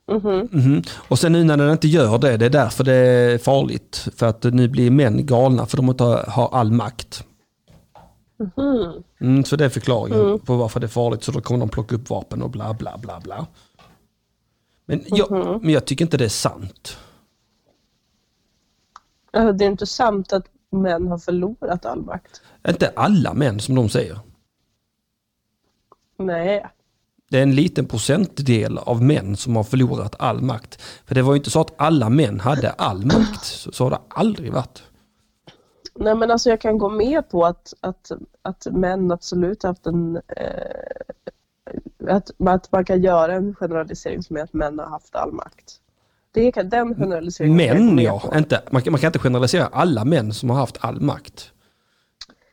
Speaker 3: Mhm.
Speaker 1: Mhm. Och sen nu när den inte gör det, det är därför det är farligt. För att nu blir män galna för de inte har, all makt.
Speaker 3: Mhm.
Speaker 1: Mm, så det är förklaringen på varför det är farligt. Så då kommer de plocka upp vapen och bla bla bla bla. Men jag, men jag tycker inte det är sant.
Speaker 3: Alltså, Det är inte sant att män har förlorat all makt.
Speaker 1: Inte alla män som de säger.
Speaker 3: Nej.
Speaker 1: Det är en liten procentdel av män som har förlorat all makt. För det var ju inte så att alla män hade all makt. Så, så har det aldrig varit.
Speaker 3: Nej men alltså jag kan gå med på att, att, att män absolut haft en... Eh, att, att man kan göra en generalisering som är att män har haft all makt. Det kan, den generaliseringen
Speaker 1: Män ja,
Speaker 3: på.
Speaker 1: inte, man, kan- man kan inte generalisera alla män som har haft all makt.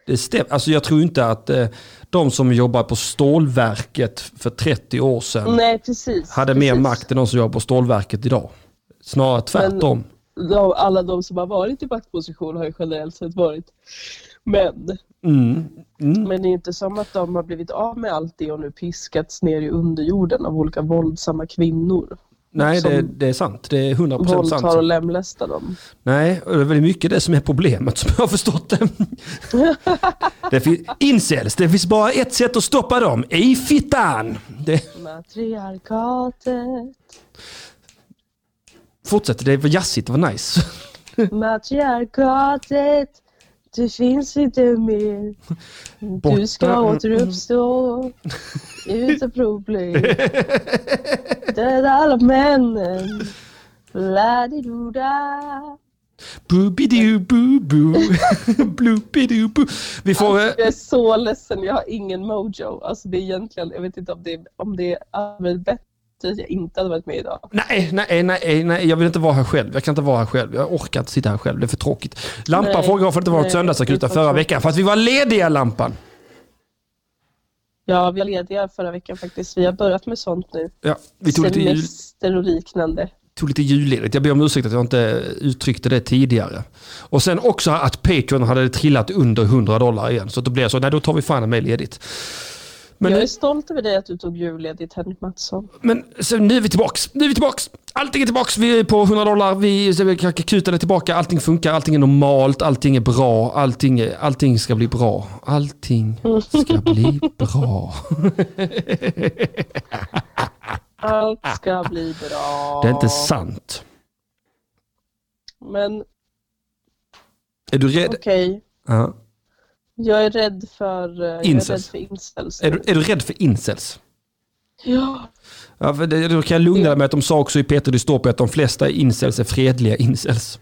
Speaker 1: Det stäm, alltså jag tror inte att eh, de som jobbar på stålverket för 30 år sedan
Speaker 3: Nej precis.
Speaker 1: hade
Speaker 3: precis.
Speaker 1: mer makt än de som jobbar på stålverket idag. Snarare tvärtom.
Speaker 3: De, alla de som har varit i maktposition har ju generellt sett varit män.
Speaker 1: Mm. Mm.
Speaker 3: Men det är inte som att de har blivit av med allt det och nu piskats ner i underjorden av olika våldsamma kvinnor.
Speaker 1: Nej, det, det är sant. Det är 100%
Speaker 3: Våldtar och
Speaker 1: sant.
Speaker 3: lemlästar dem.
Speaker 1: Nej, och det är väldigt mycket det som är problemet som jag har förstått det. [LAUGHS] det finns, incels, det finns bara ett sätt att stoppa dem. I fittan! Det,
Speaker 3: Matriarkatet,
Speaker 1: fortsätt, det var jazzigt, det var nice. [LAUGHS] [LAUGHS]
Speaker 3: matriarkatet, det finns inte mer. Du ska återuppstå utan problem. Döda alla männen. La-di-do-da.
Speaker 1: Boobidoo-boo-boo. [LAUGHS] Bloopidoo-boo. Vi får... eh,
Speaker 3: Jag är så ledsen, jag har ingen mojo. Alltså det är egentligen, jag vet inte om det, om det varit bättre att jag inte hade varit med idag.
Speaker 1: Nej, nej, nej, nej, jag vill inte vara här själv. Jag kan inte vara här själv. Jag orkar inte sitta här själv. Det är för tråkigt. Lampan frågar varför det inte var
Speaker 3: är för
Speaker 1: förra veckan. Fast vi var lediga Lampan.
Speaker 3: Ja, vi var lediga förra veckan faktiskt. Vi har börjat med sånt nu.
Speaker 1: Ja, vi tog lite,
Speaker 3: Semester och liknande.
Speaker 1: tog lite julledigt. Jag ber om ursäkt att jag inte uttryckte det tidigare. Och sen också att Patreon hade trillat under 100 dollar igen. Så då blev jag så, nej då tar vi fan med ledigt. Men,
Speaker 3: jag
Speaker 1: nu,
Speaker 3: är stolt över dig att du tog julledigt Henrik Mattsson.
Speaker 1: men så nu är vi tillbaks. Nu är vi tillbaks. Allting är tillbaks. Vi är på 100 dollar. Vi, så vi kan kuta det tillbaka. Allting funkar. Allting är normalt. Allting är bra. Allting, är, allting ska bli bra. Allting ska bli bra. [LAUGHS]
Speaker 3: Allt ska bli bra.
Speaker 1: Det är inte sant.
Speaker 3: Men
Speaker 1: Är du rädd?
Speaker 3: okej,
Speaker 1: Ja.
Speaker 3: Jag är rädd för, eh, jag är rädd
Speaker 1: Incels.
Speaker 3: för incels.
Speaker 1: Är, du, är du rädd för incels?
Speaker 3: Ja,
Speaker 1: Ja, det, då kan jag lugna dig med att de sa också i Peter Dystopia att de flesta incels är fredliga incels.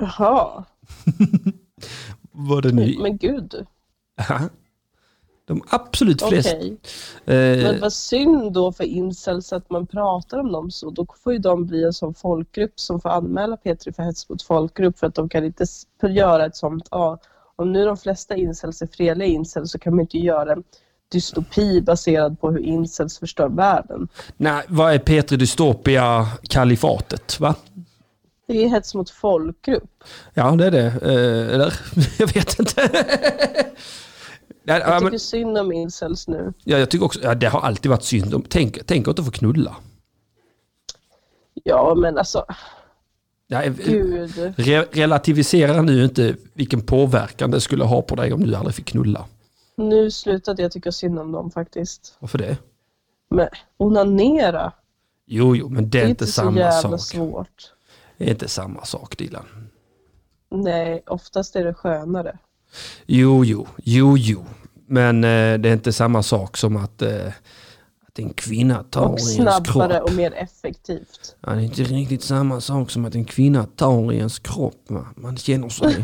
Speaker 3: jaha. [LAUGHS]
Speaker 1: Var det nu?
Speaker 3: Men gud.
Speaker 1: Ja. De absolut flesta.
Speaker 3: Okej.
Speaker 1: Eh,
Speaker 3: Men vad synd då för incels att man pratar om dem så. Då får ju de bli en sån folkgrupp som får anmäla Petri för hets mot folkgrupp för att de kan inte göra ett sånt. Ja, om nu de flesta incels är fredliga incels så kan man inte göra en dystopi baserad på hur incels förstör världen.
Speaker 1: nej, vad är Peter Dystopia kalifatet? Va?
Speaker 3: Det är hets mot folkgrupp.
Speaker 1: Ja, det är det. Eh, eller? [LAUGHS] Jag vet inte.
Speaker 3: Jag tycker synd om incels nu.
Speaker 1: ja, jag tycker också, ja, det har alltid varit synd. om- Tänk, tänk att inte få knulla.
Speaker 3: Ja, men alltså,
Speaker 1: Ja, eh, re, relativisera nu inte vilken påverkan det skulle ha på dig om du aldrig fick knulla.
Speaker 3: Nu slutade jag tycka synd om dem faktiskt.
Speaker 1: Varför det?
Speaker 3: Men onanera,
Speaker 1: Jo, jo, men det
Speaker 3: det
Speaker 1: är
Speaker 3: är
Speaker 1: inte samma sak.
Speaker 3: svårt.
Speaker 1: Det är inte samma sak, Dilan.
Speaker 3: Nej, oftast är det skönare.
Speaker 1: Jo, jo, jo, jo. Men eh, det är inte samma sak som att, eh, att en kvinna tar
Speaker 3: Och
Speaker 1: i ens
Speaker 3: snabbare
Speaker 1: kropp.
Speaker 3: och mer effektivt.
Speaker 1: Ja, det är inte riktigt samma sak som att en kvinna tar i ens kropp. Va? Man känner sig,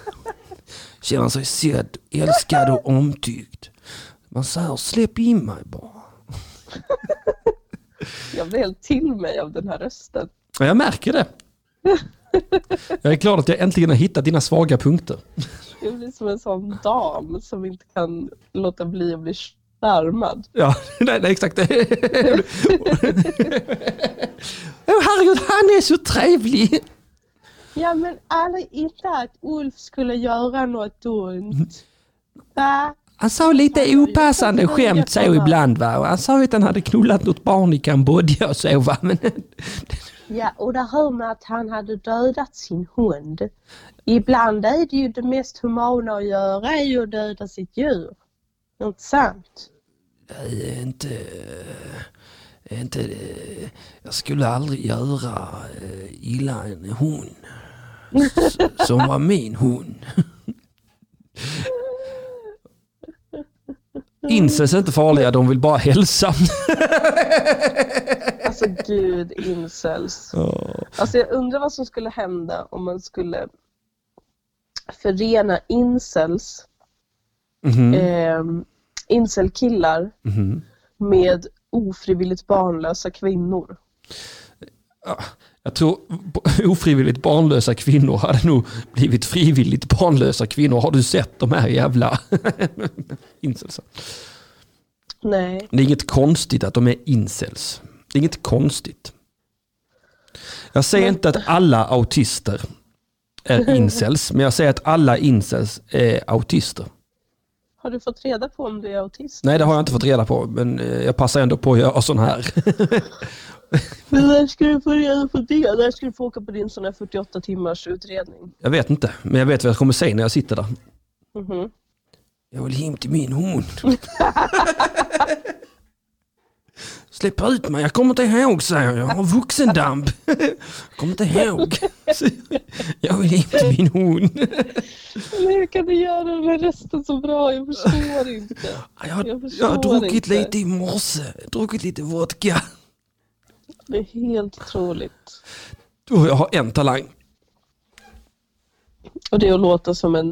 Speaker 1: [LAUGHS] känner sig sedd, älskad och omtyckt. Man säger släpp in mig bara. [LAUGHS]
Speaker 3: Jag blir helt till mig av den här rösten.
Speaker 1: Ja, jag märker det. Jag är glad att jag äntligen har hittat dina svaga punkter.
Speaker 3: Jag blir som en sån dam som inte kan låta bli att bli charmad.
Speaker 1: Ja, [LAUGHS] nej, nej exakt. [LAUGHS] Åh herregud, han är så trevlig.
Speaker 3: Ja, men aldrig inte att Ulf skulle göra något ont. Va?
Speaker 1: Han sa lite opassande skämt så ibland va. Och han sa att han hade knullat något barn i Kambodja och så va. Men, [LAUGHS]
Speaker 3: Ja, och där hör man att han hade dödat sin hund. Ibland är det ju det mest humana att göra är ju att döda sitt djur. Inte sant?
Speaker 1: är inte... är inte jag skulle aldrig göra eh, illa en. S- Som var min hund. Incels är inte farliga, de vill bara hälsa.
Speaker 3: Alltså gud, incels. Alltså jag undrar vad som skulle hända om man skulle förena incels,
Speaker 1: Mhm,
Speaker 3: eh, incelkillar
Speaker 1: mhm.
Speaker 3: med ofrivilligt barnlösa kvinnor.
Speaker 1: Jag tror [LAUGHS] ofrivilligt barnlösa kvinnor hade nog blivit frivilligt barnlösa kvinnor. Har du sett de här jävla [LAUGHS] incelsen?
Speaker 3: Nej,
Speaker 1: Det är inget konstigt att de är incels. Det är inget konstigt. Jag säger inte att alla autister är incels, [LAUGHS] men jag säger att alla incels är autister.
Speaker 3: Har du fått reda på om du är autist?
Speaker 1: Nej, det har jag inte fått reda på, men eh, jag passar ändå på att göra sån här. [LAUGHS] [LAUGHS]
Speaker 3: Men när ska du få reda på det? När ska du få åka på din sån här 48 timmars utredning?
Speaker 1: Jag vet inte, men jag vet vad jag kommer säga när jag sitter där.
Speaker 3: Mhm.
Speaker 1: Jag vill hem till min hund. [LAUGHS] Släpp ut mig, jag kommer inte ihåg säger jag. Jag har vuxendamp. [LAUGHS] Jag kommer inte ihåg. Jag vill till min hund.
Speaker 3: Men hur kan du göra den här rösten så bra? Jag förstår inte.
Speaker 1: Jag
Speaker 3: Jag
Speaker 1: jag har
Speaker 3: förstår
Speaker 1: druckit
Speaker 3: inte.
Speaker 1: lite i morse. Druckit lite vodka.
Speaker 3: Det är helt otroligt.
Speaker 1: Jag har en talang.
Speaker 3: Och det är att låta som en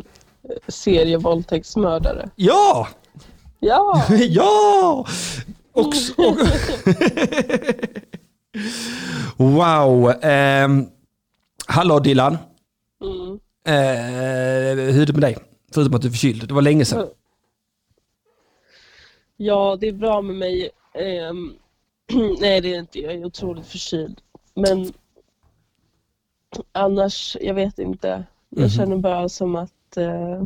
Speaker 3: eh, serievåldtäktsmördare.
Speaker 1: Ja!
Speaker 3: Ja! [LAUGHS]
Speaker 1: Ja! Och, och, [LAUGHS] wow. ehm, hallå Dylan.
Speaker 3: Mm.
Speaker 1: Eh, hur är det med dig? Förutom att du är förkyld. Det var länge sedan.
Speaker 3: Ja, det är bra med mig. Ehm, [CLEARS THROAT] nej, det är inte. Jag är otroligt förkyld. Men annars, jag vet inte. Jag
Speaker 1: Mhm.
Speaker 3: känner bara som att... Eh,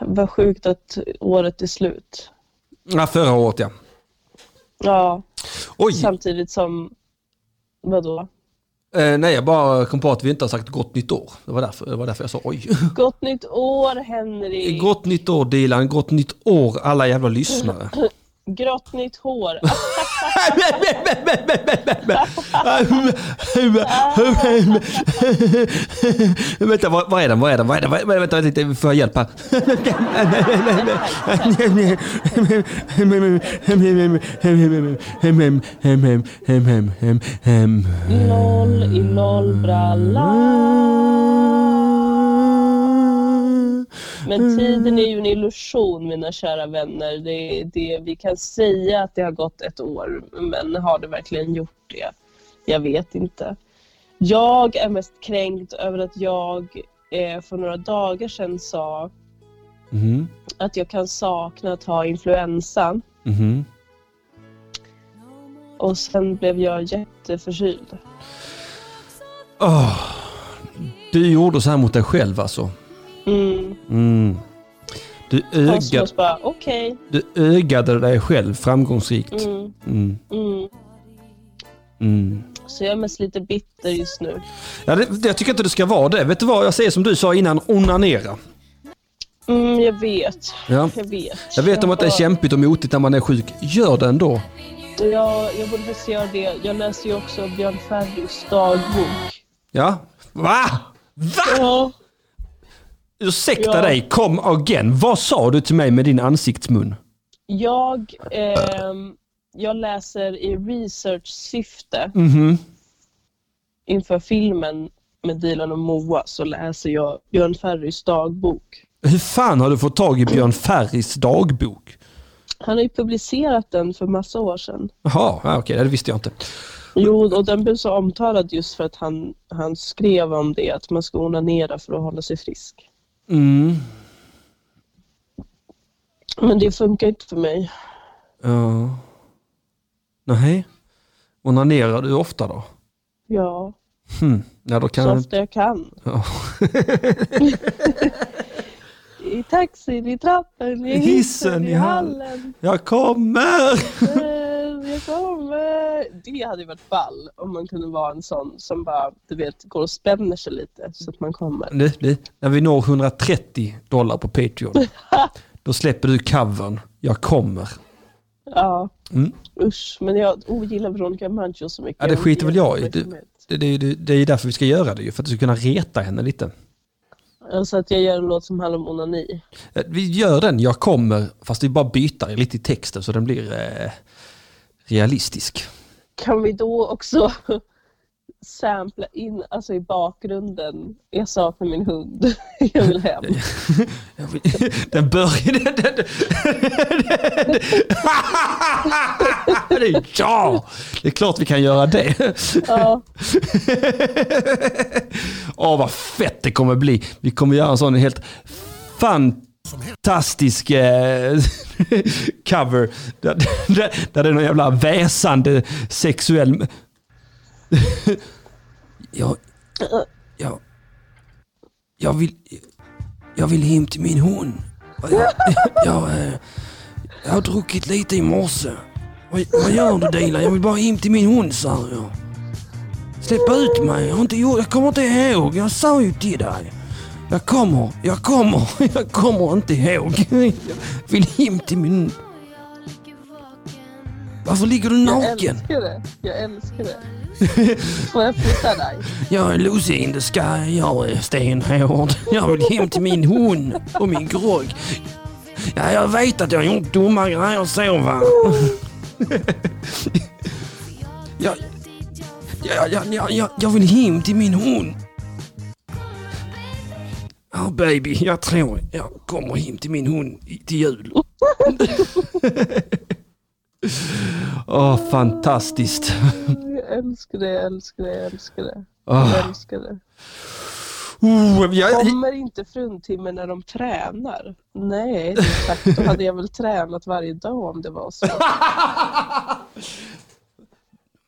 Speaker 3: Vad sjukt att året är slut.
Speaker 1: Ja, förra året ja.
Speaker 3: Ja,
Speaker 1: Oj!
Speaker 3: samtidigt som... Vadå?
Speaker 1: Eh, nej, jag bara kom på att vi inte har sagt gott nytt år. Det var därför, det var därför jag sa oj. [LAUGHS]
Speaker 3: Gott nytt år Henrik!
Speaker 1: Gott nytt år Dilan, gott nytt år alla jävla lyssnare. [LAUGHS]
Speaker 3: Grått nytt hår. [LAUGHS]
Speaker 1: vänta, vad, vad är den? Vad är den? Vad är den? Vad är den? Vänta, vänta, får jag hjälp här?
Speaker 3: Noll i nollbralla. Men tiden är ju en illusion mina kära vänner. Det, det, vi kan säga att det har gått ett år, men har det verkligen gjort det? Jag vet inte. Jag är mest kränkt över att jag eh, för några dagar sedan sa
Speaker 1: Mhm,
Speaker 3: att jag kan sakna att ha influensa
Speaker 1: mhm.
Speaker 3: och sen blev jag jätteförkyld.
Speaker 1: Åh, du gjorde så här mot dig själv alltså.
Speaker 3: Mm.
Speaker 1: Mm. Du, öga,
Speaker 3: bara, okej.
Speaker 1: du ögade dig själv framgångsrikt.
Speaker 3: Mm.
Speaker 1: Mm.
Speaker 3: Mm.
Speaker 1: Mm.
Speaker 3: Så jag är mest lite bitter just nu.
Speaker 1: Ja, det, jag tycker inte det ska vara det. Vet du vad jag säger som du sa innan, onanera.
Speaker 3: Mm, jag vet.
Speaker 1: Ja.
Speaker 3: Jag vet.
Speaker 1: Jag vet om att det är kämpigt och motigt när man är sjuk. Gör det ändå.
Speaker 3: Jag, jag borde faktiskt göra det. Jag läser ju också Björn Ferrys dagbok.
Speaker 1: Ja? Va? Va?
Speaker 3: Ja.
Speaker 1: Ursäkta
Speaker 3: Ja.
Speaker 1: dig, come again. Vad sa du till mig med din ansiktsmun?
Speaker 3: Jag, ehm, jag läser i research-syfte
Speaker 1: Mhm.
Speaker 3: inför filmen med Dilan och Moa så läser jag Björn Ferrys dagbok.
Speaker 1: Hur fan har du fått tag i Björn Ferrys dagbok?
Speaker 3: Han har ju publicerat den för massa år sedan.
Speaker 1: Jaha, ja, okej, det visste jag inte.
Speaker 3: Jo, och den blev så omtalad just för att han, han skrev om det, att man ska onanera för att hålla sig frisk.
Speaker 1: Mm.
Speaker 3: Men det funkar inte för mig.
Speaker 1: Ja. Nej. Onanerar du ofta då?
Speaker 3: Ja,
Speaker 1: Hm. Ja, då kan
Speaker 3: så ofta jag kan.
Speaker 1: Ja. [LAUGHS]
Speaker 3: I taxin, i trappen, i hissen,
Speaker 1: hissen,
Speaker 3: i
Speaker 1: i hall-
Speaker 3: hallen.
Speaker 1: Jag kommer!
Speaker 3: Kommer. Det hade ju varit ball om man kunde vara en sån som bara, du vet, går och spänner sig lite så att man kommer.
Speaker 1: Nu, nu, när vi når 130 dollar på Patreon, [LAUGHS] då släpper du covern. Jag kommer.
Speaker 3: Ja,
Speaker 1: Mm.
Speaker 3: usch. Men jag ogillar Veronica Maggio så mycket.
Speaker 1: Ja, det skiter väl jag i.
Speaker 3: Det,
Speaker 1: Det, det, det, är därför vi ska göra det ju, för att du ska kunna reta henne lite.
Speaker 3: Alltså att jag gör en låt som handlar om onani.
Speaker 1: Eh, Vi gör den, jag kommer, fast vi bara byter lite i texten så den blir eh, realistisk.
Speaker 3: Kan vi då också [LAUGHS] sampla in, alltså i bakgrunden, jag saknar min hund, [LAUGHS] jag vill hem. [LAUGHS]
Speaker 1: Den börjar... Den, den, den, ja, det är klart vi kan göra det.
Speaker 3: Ja,
Speaker 1: Åh, vad fett det kommer bli. Vi kommer göra en sån helt fantastisk Fantastisk eh, [LAUGHS] cover. Där, där, där det är någon jävla väsande sexuell... [LAUGHS] jag, jag, jag, vill, jag vill hem till min hund. Jag, jag, eh, jag har druckit lite i morse. Vad, vad gör du Dilan? Jag vill bara hem till min hund sa jag. Släpp ut mig. Jag, har inte gjort, jag kommer inte ihåg. Jag sa ju till dig. Jag kommer, jag kommer, [LAUGHS] jag kommer inte ihåg. Jag vill hem till min... Varför ligger du
Speaker 3: jag
Speaker 1: naken?
Speaker 3: älskar det. Jag älskar det. Får jag flytta dig?
Speaker 1: Jag är Lucy in the sky, jag är stenhård. Jag vill hem till min hund och min grogg. Ja, jag vet att jag har gjort dumma grejer så va. [LAUGHS] Jag, jag, jag, jag, jag, jag vill hem till min hund. Ja baby, jag tror jag kommer hem till min hund i- till jul. [LAUGHS] Åh, fantastiskt.
Speaker 3: Jag älskar det, jag älskar det, jag älskar det.
Speaker 1: Åh.
Speaker 3: Jag älskar det.
Speaker 1: Oh, jag,
Speaker 3: Kommer inte fruntimmer när de tränar? Nej, sagt, då hade jag väl tränat varje dag om det var så. [LAUGHS]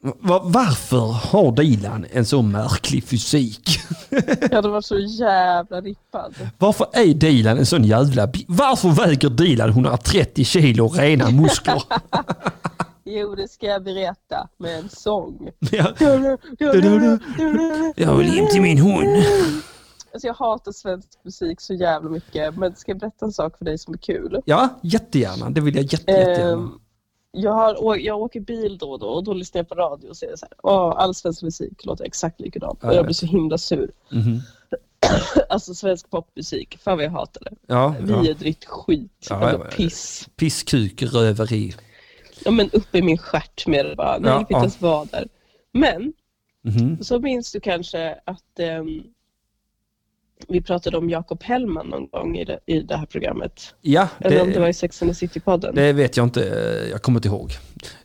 Speaker 1: Va- varför har Dilan en så märklig fysik? [LAUGHS]
Speaker 3: Jag hade varit så jävla rippad.
Speaker 1: Varför är Dilan en sån jävla... Varför väger Dilan 130 kilo rena muskler? [LAUGHS]
Speaker 3: Jo, det ska jag berätta med en sång.
Speaker 1: Ja. Jag vill hem till min hund.
Speaker 3: Alltså jag hatar svensk musik så jävla mycket, men ska jag berätta en sak för dig som är kul?
Speaker 1: Ja, jättegärna. Det vill jag jätte, jättegärna.
Speaker 3: Ehm, jag, har, jag åker bil då och då och då lyssnar jag på radio och säger så här, Åh, all svensk musik låter exakt likadant.
Speaker 1: Ja,
Speaker 3: Och
Speaker 1: jag
Speaker 3: jag blir så himla sur.
Speaker 1: Mhm. [CLEARS THROAT]
Speaker 3: Alltså svensk popmusik, fan vad jag hatar det.
Speaker 1: Ja, ja.
Speaker 3: Vidrigt skit,
Speaker 1: Ja,
Speaker 3: eller
Speaker 1: ja, ja.
Speaker 3: piss.
Speaker 1: Pisskuk, röveri.
Speaker 3: Ja men upp i min stjärt med det bara, nej
Speaker 1: Ja, ja.
Speaker 3: inte ens vara där. Men,
Speaker 1: Mhm.
Speaker 3: så minns du kanske att ehm, vi pratade om Jakob Hellman någon gång i det, i det här programmet.
Speaker 1: Ja,
Speaker 3: Eller om det var
Speaker 1: det,
Speaker 3: i Sex and the City-podden.
Speaker 1: det vet jag inte. Jag kommer inte ihåg.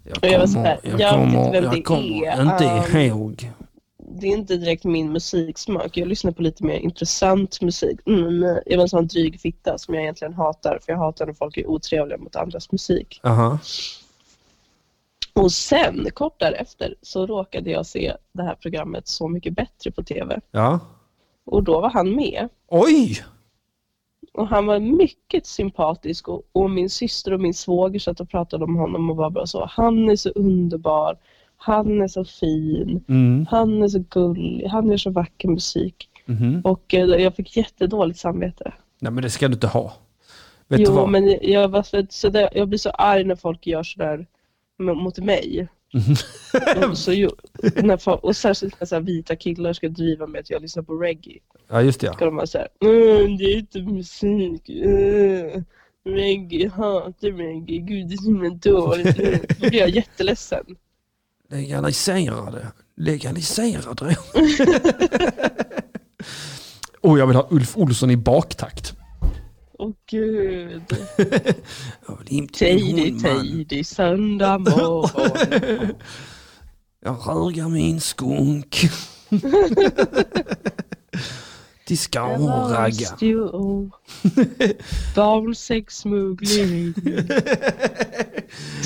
Speaker 1: Jag
Speaker 3: Och jag här,
Speaker 1: jag
Speaker 3: jag vet inte
Speaker 1: kommer,
Speaker 3: vem
Speaker 1: jag
Speaker 3: det
Speaker 1: kommer
Speaker 3: är.
Speaker 1: inte
Speaker 3: Um,
Speaker 1: ihåg.
Speaker 3: det är inte direkt min musiksmak. Jag lyssnar på lite mer intressant musik. Mm, jag var en sån dryg fitta som jag egentligen hatar. För jag hatar när folk är otrevliga mot andras musik.
Speaker 1: Aha.
Speaker 3: Och sen, kort därefter, så råkade jag se det här programmet Så mycket bättre på TV.
Speaker 1: Ja.
Speaker 3: Och då var han med.
Speaker 1: Oj!
Speaker 3: Och han var mycket sympatisk och, och min syster och min svåger satt och pratade om honom och var bara så. Han är så underbar. Han är så fin.
Speaker 1: Mm.
Speaker 3: Han är så gullig. Han gör så vacker musik.
Speaker 1: Mhm.
Speaker 3: Och eh, jag fick jättedåligt samvete.
Speaker 1: Nej men det ska du inte ha. Vet
Speaker 3: jo, men jag, var så, där, jag blir så arg när folk gör sådär mot mig. Och, [LAUGHS] så, ju- när, folk- och särskilt när så här, vita killar ska driva med att jag lyssnar på reggae.
Speaker 1: Ja just det ja.
Speaker 3: Ska de vara såhär, mm, det är inte musik. Uh, reggae, hatar reggae. Gud det är så himla dåligt. Uh. Då blir jag jätteledsen.
Speaker 1: Legalisera det. Legalisera det. Och [LAUGHS] jag vill ha Ulf Olsson i baktakt.
Speaker 3: Åh gud. [LAUGHS]
Speaker 1: Jag till min
Speaker 3: Tidig, tidig söndag morgon. [LAUGHS]
Speaker 1: Jag rögar min skunk. [LAUGHS] Till Skarragga.
Speaker 3: Barnsexsmuggling.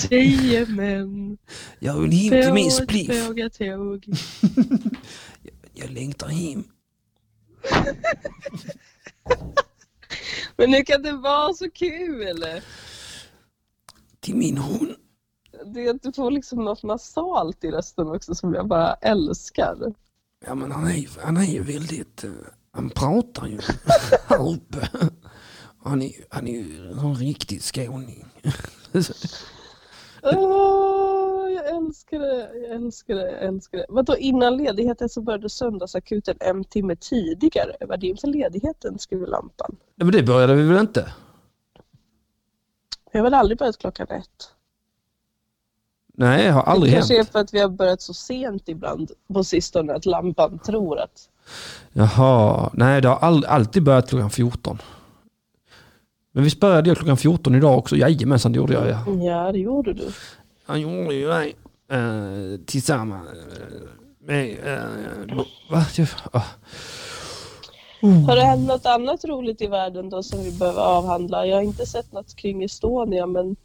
Speaker 3: Tio män.
Speaker 1: Jag vill hem till min spliff.
Speaker 3: pågatåg.
Speaker 1: Jag längtar hem.
Speaker 3: Men nu kan det vara så kul.
Speaker 1: Till min hund.
Speaker 3: Det är att du får liksom något nasalt i rösten också som jag bara älskar.
Speaker 1: Ja men han är han är ju väldigt, eh, han pratar ju [LAUGHS] här uppe. Han är, han är ju en riktig skåning. [LAUGHS]
Speaker 3: Åh, jag älskar det, jag älskar det, jag älskar det. Vadå innan ledigheten så började söndagsakuten en timme tidigare? Var det inför ledigheten skriver lampan?
Speaker 1: Nej men det började vi väl inte?
Speaker 3: Jag har väl aldrig börjat klockan ett?
Speaker 1: Nej, det har aldrig
Speaker 3: det
Speaker 1: hänt.
Speaker 3: kanske är för att vi har börjat så sent ibland på sistone att lampan tror att...
Speaker 1: Jaha, nej det har all, alltid börjat klockan 14. Men visst började jag klockan 14 idag också? Jajamensan det gjorde jag ja.
Speaker 3: Ja, det gjorde du.
Speaker 1: Han gjorde ju det eh, tillsammans eh, med... Eh, va? Ah.
Speaker 3: Har det hänt något annat roligt i världen då som vi behöver avhandla? Jag har inte sett något kring Estonia men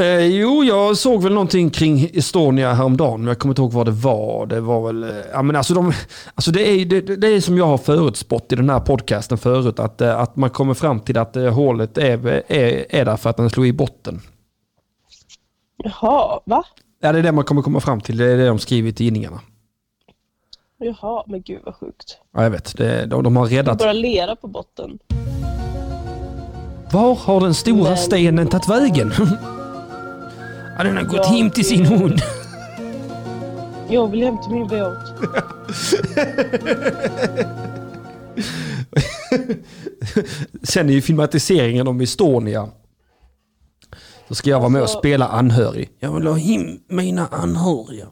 Speaker 1: Eh, jo, jag såg väl någonting kring Estonia häromdagen, men jag kommer inte ihåg vad det var. Det var väl, ja men alltså, de, alltså det, är, det, det är som jag har förutspått i den här podcasten förut, att, att man kommer fram till att hålet är, är, är där för att den slog i botten.
Speaker 3: Jaha, va?
Speaker 1: Ja, det är det man kommer komma fram till, det är det de skriver i tidningarna.
Speaker 3: Jaha, men gud vad sjukt.
Speaker 1: Ja, jag vet, det, de, de har räddat.
Speaker 3: Bara lera på botten.
Speaker 1: Var har den stora
Speaker 3: Men-
Speaker 1: stenen tagit vägen? [LAUGHS] ja, den har gått hem till sin hund.
Speaker 3: Jag vill hem till min båt. [LAUGHS]
Speaker 1: Sen är ju filmatiseringen om Estonia. Så ska jag vara med och
Speaker 3: Alltså-
Speaker 1: spela anhörig. Jag vill ha hem mina anhöriga.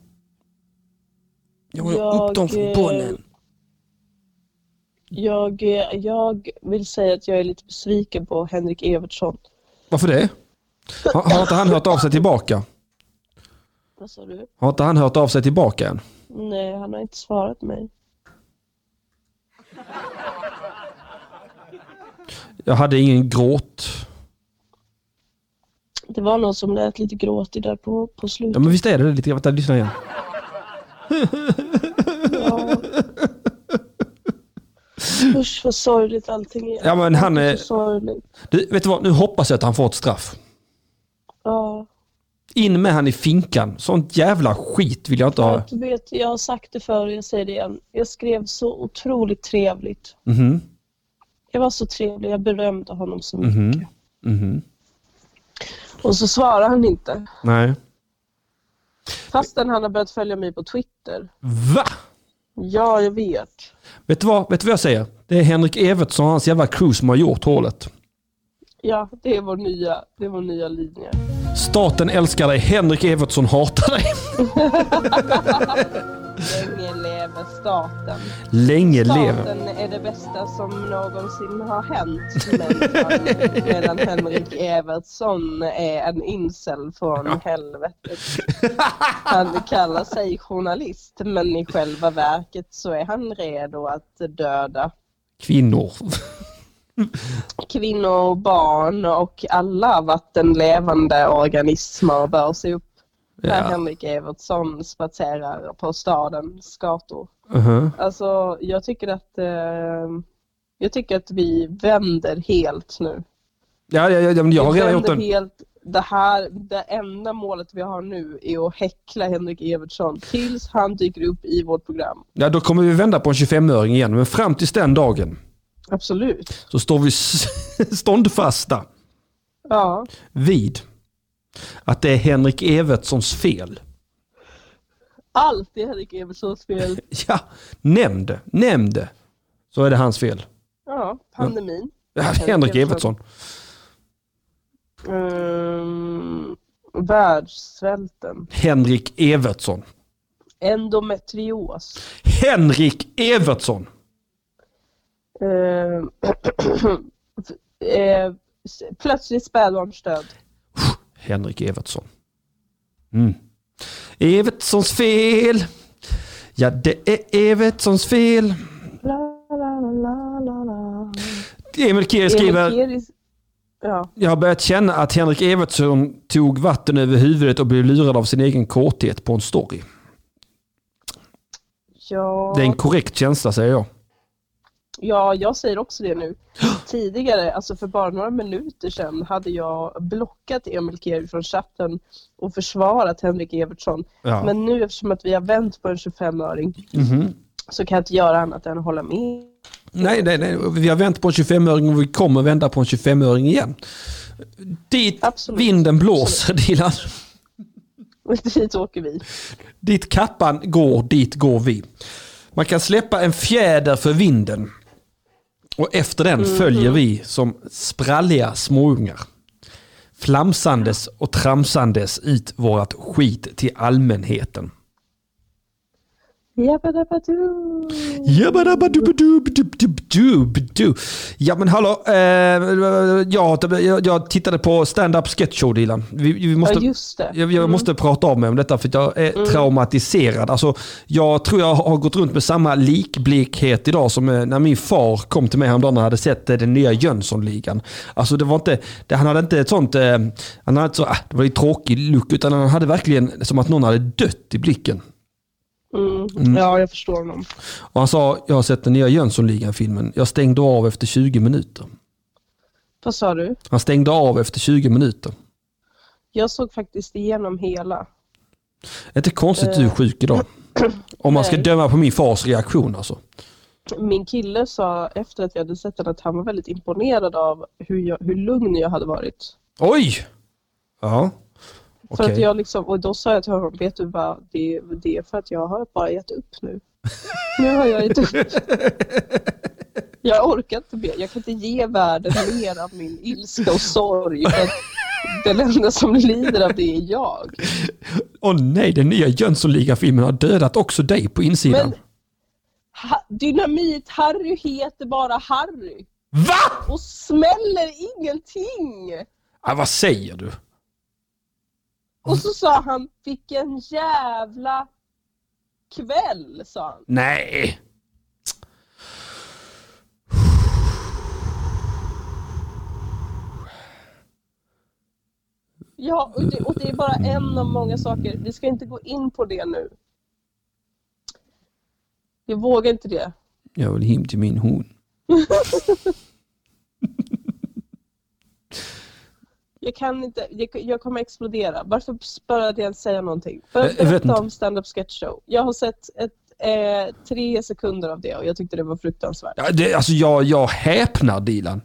Speaker 1: Jag vill ha upp dem från
Speaker 3: Jag,
Speaker 1: bollen.
Speaker 3: Jag, eh, jag vill säga att jag är lite besviken på Henrik Evertsson.
Speaker 1: Varför det? Har, har inte han hört av sig tillbaka?
Speaker 3: Vad sa du?
Speaker 1: Har inte han hört av sig tillbaka än?
Speaker 3: Nej, han har inte svarat mig.
Speaker 1: Jag hade ingen gråt.
Speaker 3: Det var någon som lät lite gråtig där på, på
Speaker 1: Ja
Speaker 3: slutet.
Speaker 1: men visst är det lite grann. Vänta, lyssna igen.
Speaker 3: Ja. Usch vad sorgligt allting är.
Speaker 1: Ja, men han är-
Speaker 3: sorgligt.
Speaker 1: Du, vet du vad, nu hoppas jag att han får ett straff.
Speaker 3: Ja.
Speaker 1: In med han i finkan. Sånt jävla skit vill jag inte ha.
Speaker 3: Du vet, jag har sagt det förr och jag säger det igen. Jag skrev så otroligt trevligt.
Speaker 1: Mhm,
Speaker 3: Jag var så trevlig, jag berömde honom så mycket.
Speaker 1: mhm, mhm.
Speaker 3: Och så svarar han inte.
Speaker 1: Nej.
Speaker 3: Fastän han har börjat följa mig på Twitter.
Speaker 1: Va?
Speaker 3: Ja, jag vet.
Speaker 1: Vet du vad, vet du vad jag säger? Det är Henrik Evertsson och hans jävla crew som har gjort hålet.
Speaker 3: Ja, det är vår nya, det är vår nya linje.
Speaker 1: Staten älskar dig, Henrik Evertsson hatar dig. [LAUGHS]
Speaker 3: Länge leve staten.
Speaker 1: Länge lever.
Speaker 3: Staten är det bästa som någonsin har hänt. [LAUGHS] Medan Henrik Evertsson är en incel från helvetet. Han kallar sig journalist men i själva verket så är han redo att döda
Speaker 1: Kvinnor.
Speaker 3: kvinnor, barn och alla vattenlevande organismer bör se upp när
Speaker 1: Ja.
Speaker 3: Henrik Evertsson spatserar på stadens gator.
Speaker 1: Uh-huh.
Speaker 3: Alltså, jag tycker att eh, jag tycker att vi vänder helt nu.
Speaker 1: Ja, ja, ja, jag har redan gjort en...
Speaker 3: helt. Det här, det enda målet vi har nu är att häckla Henrik Evertsson tills han dyker upp i vårt program.
Speaker 1: Ja, då kommer vi vända på en 25-öring igen. Men fram tills den dagen
Speaker 3: Absolut.
Speaker 1: så står vi [LAUGHS] ståndfasta
Speaker 3: Ja,
Speaker 1: vid att det är Henrik Evertssons fel.
Speaker 3: allt är Henrik Evertssons fel. [LAUGHS]
Speaker 1: Ja, nämn det. Nämn det. Så är det hans fel.
Speaker 3: Ja, pandemin.
Speaker 1: Ja, Henrik Evertsson.
Speaker 3: Um, världssvälten.
Speaker 1: Henrik Evertsson.
Speaker 3: Endometrios.
Speaker 1: Henrik Evertsson. [CLEARS THROAT]
Speaker 3: S- plötsligt spädbarnsdöd.
Speaker 1: Henrik Evertsson. Mm. Evertssons fel. Ja, det är Evertssons fel.
Speaker 3: La, la, la, la, la.
Speaker 1: Emil Kier skriver...
Speaker 3: Emil Ja,
Speaker 1: Jag har börjat känna att Henrik Evertsson tog vatten över huvudet och blev lurad av sin egen kåthet på en story.
Speaker 3: ja,
Speaker 1: Det är en korrekt känsla säger jag.
Speaker 3: Ja, jag säger också det nu. Tidigare, alltså för bara några minuter sedan, hade jag blockat Emil Keri från chatten och försvarat Henrik Evertsson.
Speaker 1: Ja.
Speaker 3: Men nu eftersom att vi har vänt på en 25-öring
Speaker 1: Mhm.
Speaker 3: så kan jag inte göra annat än att hålla med.
Speaker 1: Nej, nej, nej, vi har vänt på en 25-öring och vi kommer vända på en 25-öring igen. Dit
Speaker 3: Absolut.
Speaker 1: vinden blåser Dilan. [LAUGHS]
Speaker 3: Dit åker vi.
Speaker 1: Dit kappan går, dit går vi. Man kan släppa en fjäder för vinden. Och efter den följer vi som spralliga småungar. Flamsandes och tramsandes ut vårat skit till allmänheten.
Speaker 3: Jabbadabadoo.
Speaker 1: Ja men hallå, eh, jag, jag, jag tittade på stand-up sketch show Dilan. Vi, vi måste,
Speaker 3: Ja, just det.
Speaker 1: jag, jag måste prata av mig om detta för jag är traumatiserad. Alltså, jag tror jag har gått runt med samma likblekhet idag som eh, när min far kom till mig häromdagen och hade sett eh, den nya Jönssonligan. Alltså det var inte, det, han hade inte ett sånt, eh, han hade inte så, ah, det var ju tråkig look, utan han hade verkligen som att någon hade dött i blicken.
Speaker 3: Mm. Ja, jag förstår honom.
Speaker 1: Och han sa, jag har sett den nya Jönssonligan-filmen. Jag stängde av efter 20 minuter.
Speaker 3: Vad sa du?
Speaker 1: Han stängde av efter 20 minuter.
Speaker 3: Jag såg faktiskt igenom hela.
Speaker 1: Är det inte konstigt att du är sjuk idag? Om man ska
Speaker 3: Nej.
Speaker 1: döma på min fars reaktion alltså.
Speaker 3: Min kille sa efter att jag hade sett den att han var väldigt imponerad av hur, jag, hur lugn jag hade varit.
Speaker 1: Oj! Ja.
Speaker 3: För att jag liksom, och då sa jag till honom, vet du vad, det, det är för att jag har bara gett upp nu. [LAUGHS] Nu har jag gett upp. [LAUGHS] Jag orkar inte mer, jag kan inte ge världen mer av min ilska och sorg. För att den enda som lider av det är jag.
Speaker 1: Åh nej, den nya Jönssonligan-filmen har dödat också dig på insidan.
Speaker 3: Men ha, Dynamit-Harry heter bara Harry
Speaker 1: Va?
Speaker 3: och smäller ingenting.
Speaker 1: Ah, vad säger du?
Speaker 3: Och så sa han, vilken jävla kväll, sa han.
Speaker 1: Nej.
Speaker 3: Ja, och det, och det är bara en av många saker. Vi ska inte gå in på det nu. Jag vågar inte det.
Speaker 1: Jag vill hem till min hon. [LAUGHS]
Speaker 3: Jag kan inte, jag, jag kommer explodera. Varför började jag ens säga någonting? Berätta om stand-up sketch show. Jag har sett ett, eh, tre sekunder av det och jag tyckte det var fruktansvärt.
Speaker 1: Ja, det, alltså jag, jag häpnar Dilan.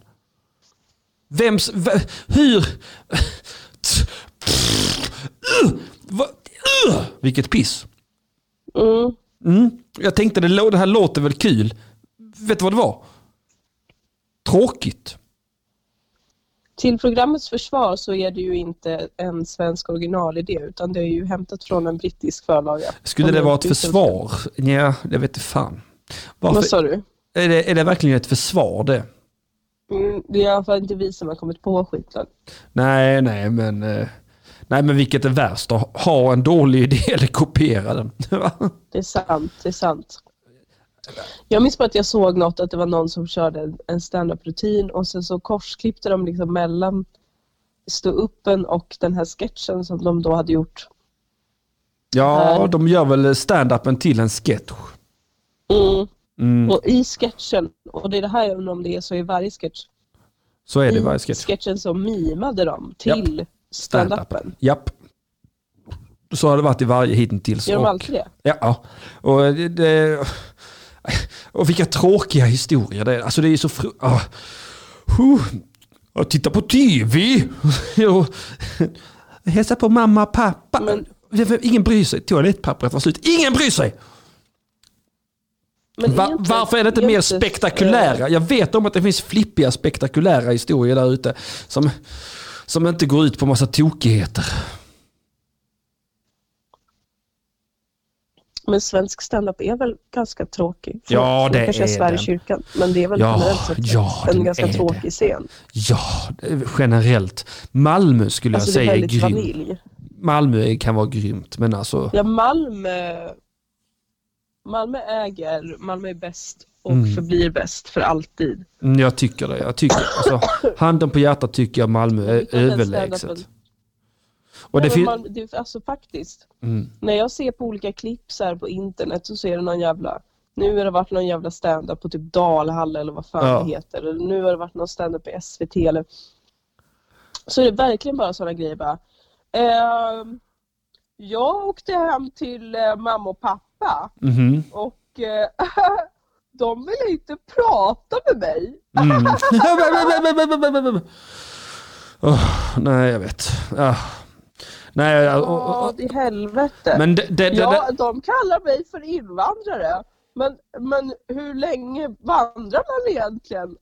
Speaker 1: Vems, v, hur... Va, uh, vilket piss.
Speaker 3: Mm.
Speaker 1: Mm. Jag tänkte det, det här låter väl kul. Vet du vad det var? Tråkigt.
Speaker 3: Till programmets försvar så är det ju inte en svensk originalidé utan det är ju hämtat från en brittisk förlaga.
Speaker 1: Skulle det vara ett försvar? Ja, det vet inte fan.
Speaker 3: Vad
Speaker 1: Varför,
Speaker 3: sa du?
Speaker 1: är, det, är det verkligen ett försvar det?
Speaker 3: Mm, det är i alla fall inte vi som har kommit på skiten.
Speaker 1: Nej, nej, men... eh, Nej, men vilket är värst? Att ha en dålig idé eller kopiera den? [LAUGHS]
Speaker 3: Det är sant, det är sant. Jag minns bara att jag såg något att det var någon som körde en- stand-up-rutin och sen så korsklippte de liksom mellan stå-uppen och den här sketchen som de då hade gjort.
Speaker 1: ja,
Speaker 3: Nej.
Speaker 1: de gör väl stand-upen till en sketch.
Speaker 3: Mm.
Speaker 1: Mm,
Speaker 3: Och i sketchen, och det är det här jag undrar om det är så i varje sketch.
Speaker 1: så är det i
Speaker 3: I
Speaker 1: varje sketch.
Speaker 3: sketchen så mimade de till stand-upen.
Speaker 1: Japp. Så har det varit i varje hittills.
Speaker 3: Gör de alltid det?
Speaker 1: Ja, och det, det... Och vilka tråkiga historier det är. Alltså det är så fru... Ah. Huh. Och titta på TV! [LAUGHS] Och Hälsa på mamma och pappa.
Speaker 3: Men-
Speaker 1: Ingen bryr sig. Toalettpappret var slut. Ingen bryr sig!
Speaker 3: Men
Speaker 1: Va,
Speaker 3: inte-
Speaker 1: varför är det inte mer spektakulära? Jag vet om att det finns flippiga spektakulära historier där ute. Som, som inte går ut på massa tokigheter.
Speaker 3: Men svensk stand-up är väl ganska tråkig?
Speaker 1: Ja,
Speaker 3: Förlåt,
Speaker 1: det
Speaker 3: kanske
Speaker 1: är
Speaker 3: svär i
Speaker 1: den.
Speaker 3: kyrkan. Men det är väl
Speaker 1: Ja,
Speaker 3: generellt sett
Speaker 1: ja, den
Speaker 3: en ganska
Speaker 1: är
Speaker 3: tråkig
Speaker 1: det.
Speaker 3: scen.
Speaker 1: Ja, generellt. Malmö skulle
Speaker 3: Alltså
Speaker 1: jag
Speaker 3: är
Speaker 1: säga är
Speaker 3: väldigt
Speaker 1: grym.
Speaker 3: familj.
Speaker 1: Malmö kan vara grymt, men alltså...
Speaker 3: Ja, Malmö, Malmö äger, Malmö är bäst och
Speaker 1: Mm.
Speaker 3: förblir bäst för alltid.
Speaker 1: mm, Jag tycker det. Jag tycker, alltså, handen på hjärtat tycker jag Malmö är
Speaker 3: den
Speaker 1: överlägset. Och det
Speaker 3: Nej, Malmö, det, är- alltså faktiskt,
Speaker 1: mm.
Speaker 3: när jag ser på olika klipp så här på internet så ser det någon jävla nu har det varit någon jävla stand-up på typ Dalhalla eller vad fan
Speaker 1: Ja.
Speaker 3: det heter. Eller nu har det varit någon stand-up på SVT eller... Så är det verkligen bara sådana grejer bara. ehm, jag åkte hem till eh, mamma och pappa
Speaker 1: Mhm.
Speaker 3: och eh, [LAUGHS] de ville inte prata med mig.
Speaker 1: Mm. [LAUGHS] [LAUGHS] Åh, nej, jag vet. Ah. Nej, och, och, och,
Speaker 3: i helvete.
Speaker 1: men det, det, det,
Speaker 3: ja, de kallar mig för invandrare. Men, men hur länge vandrar man egentligen?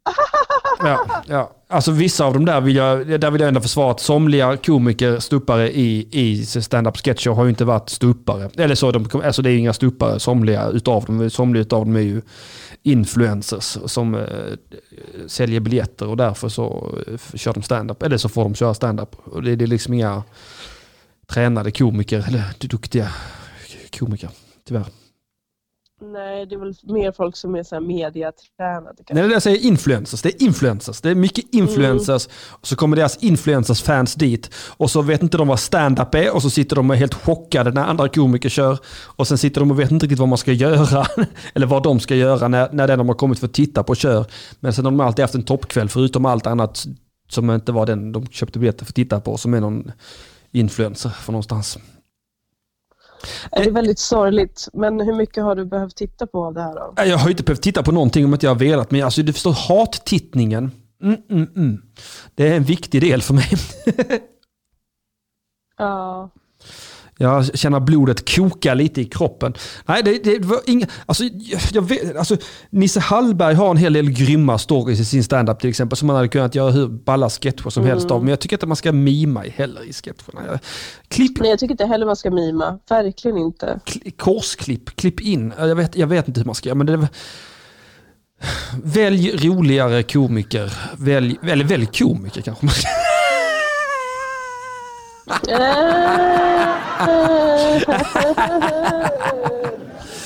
Speaker 1: Ja, ja. Alltså vissa av dem där vill jag, där vill jag ändå försvara att somliga komiker, stuppare i, i stand-up sketcher har ju inte varit stuppare. Eller så, de, alltså det är inga stuppare, somliga utav dem, somliga utav dem är ju influencers som eh, säljer biljetter och därför så eh, kör de stand-up. Eller så får de köra stand-up. Det, det är liksom inga tränade komiker, eller duktiga komiker, tyvärr.
Speaker 3: Nej, det är väl mer folk som är så här mediatränade. kanske.
Speaker 1: Nej, det jag säger influencers. Det är influencers. Det är mycket influencers. Och så kommer deras influencers-fans dit. Och så vet inte de vad stand-up är. Och så sitter de och är helt chockade när andra komiker kör. Och sen sitter de och vet inte riktigt vad man ska göra. [LAUGHS] Eller vad de ska göra när, när den de har kommit för att titta på kör. Men sen har de alltid haft en toppkväll förutom allt annat som inte var den de köpte biljetter för att titta på. Som är någon influencer från någonstans.
Speaker 3: Det är väldigt sorgligt. Men hur mycket har du behövt titta på av det här då?
Speaker 1: Jag har inte behövt titta på någonting om inte jag har velat. Men alltså, du förstår, hattittningen. Mm, mm, mm. Det är en viktig del för mig. [LAUGHS]
Speaker 3: Ja.
Speaker 1: Jag känner blodet koka lite i kroppen. Nej, det, det var inga... Alltså, jag, vet, alltså, Nisse Hallberg har en hel del grymma stories i sin standup till exempel. Som man hade kunnat göra hur balla sketcher som helst av. Men jag tycker inte att man ska mima heller i sketcherna. Klipp,
Speaker 3: Nej, jag tycker inte heller man ska mima. Verkligen inte.
Speaker 1: kli- korsklipp, klipp in. Jag vet, jag vet inte hur man ska göra. Men det, välj roligare komiker. Välj, eller välj komiker kanske. man ska- [LAUGHS]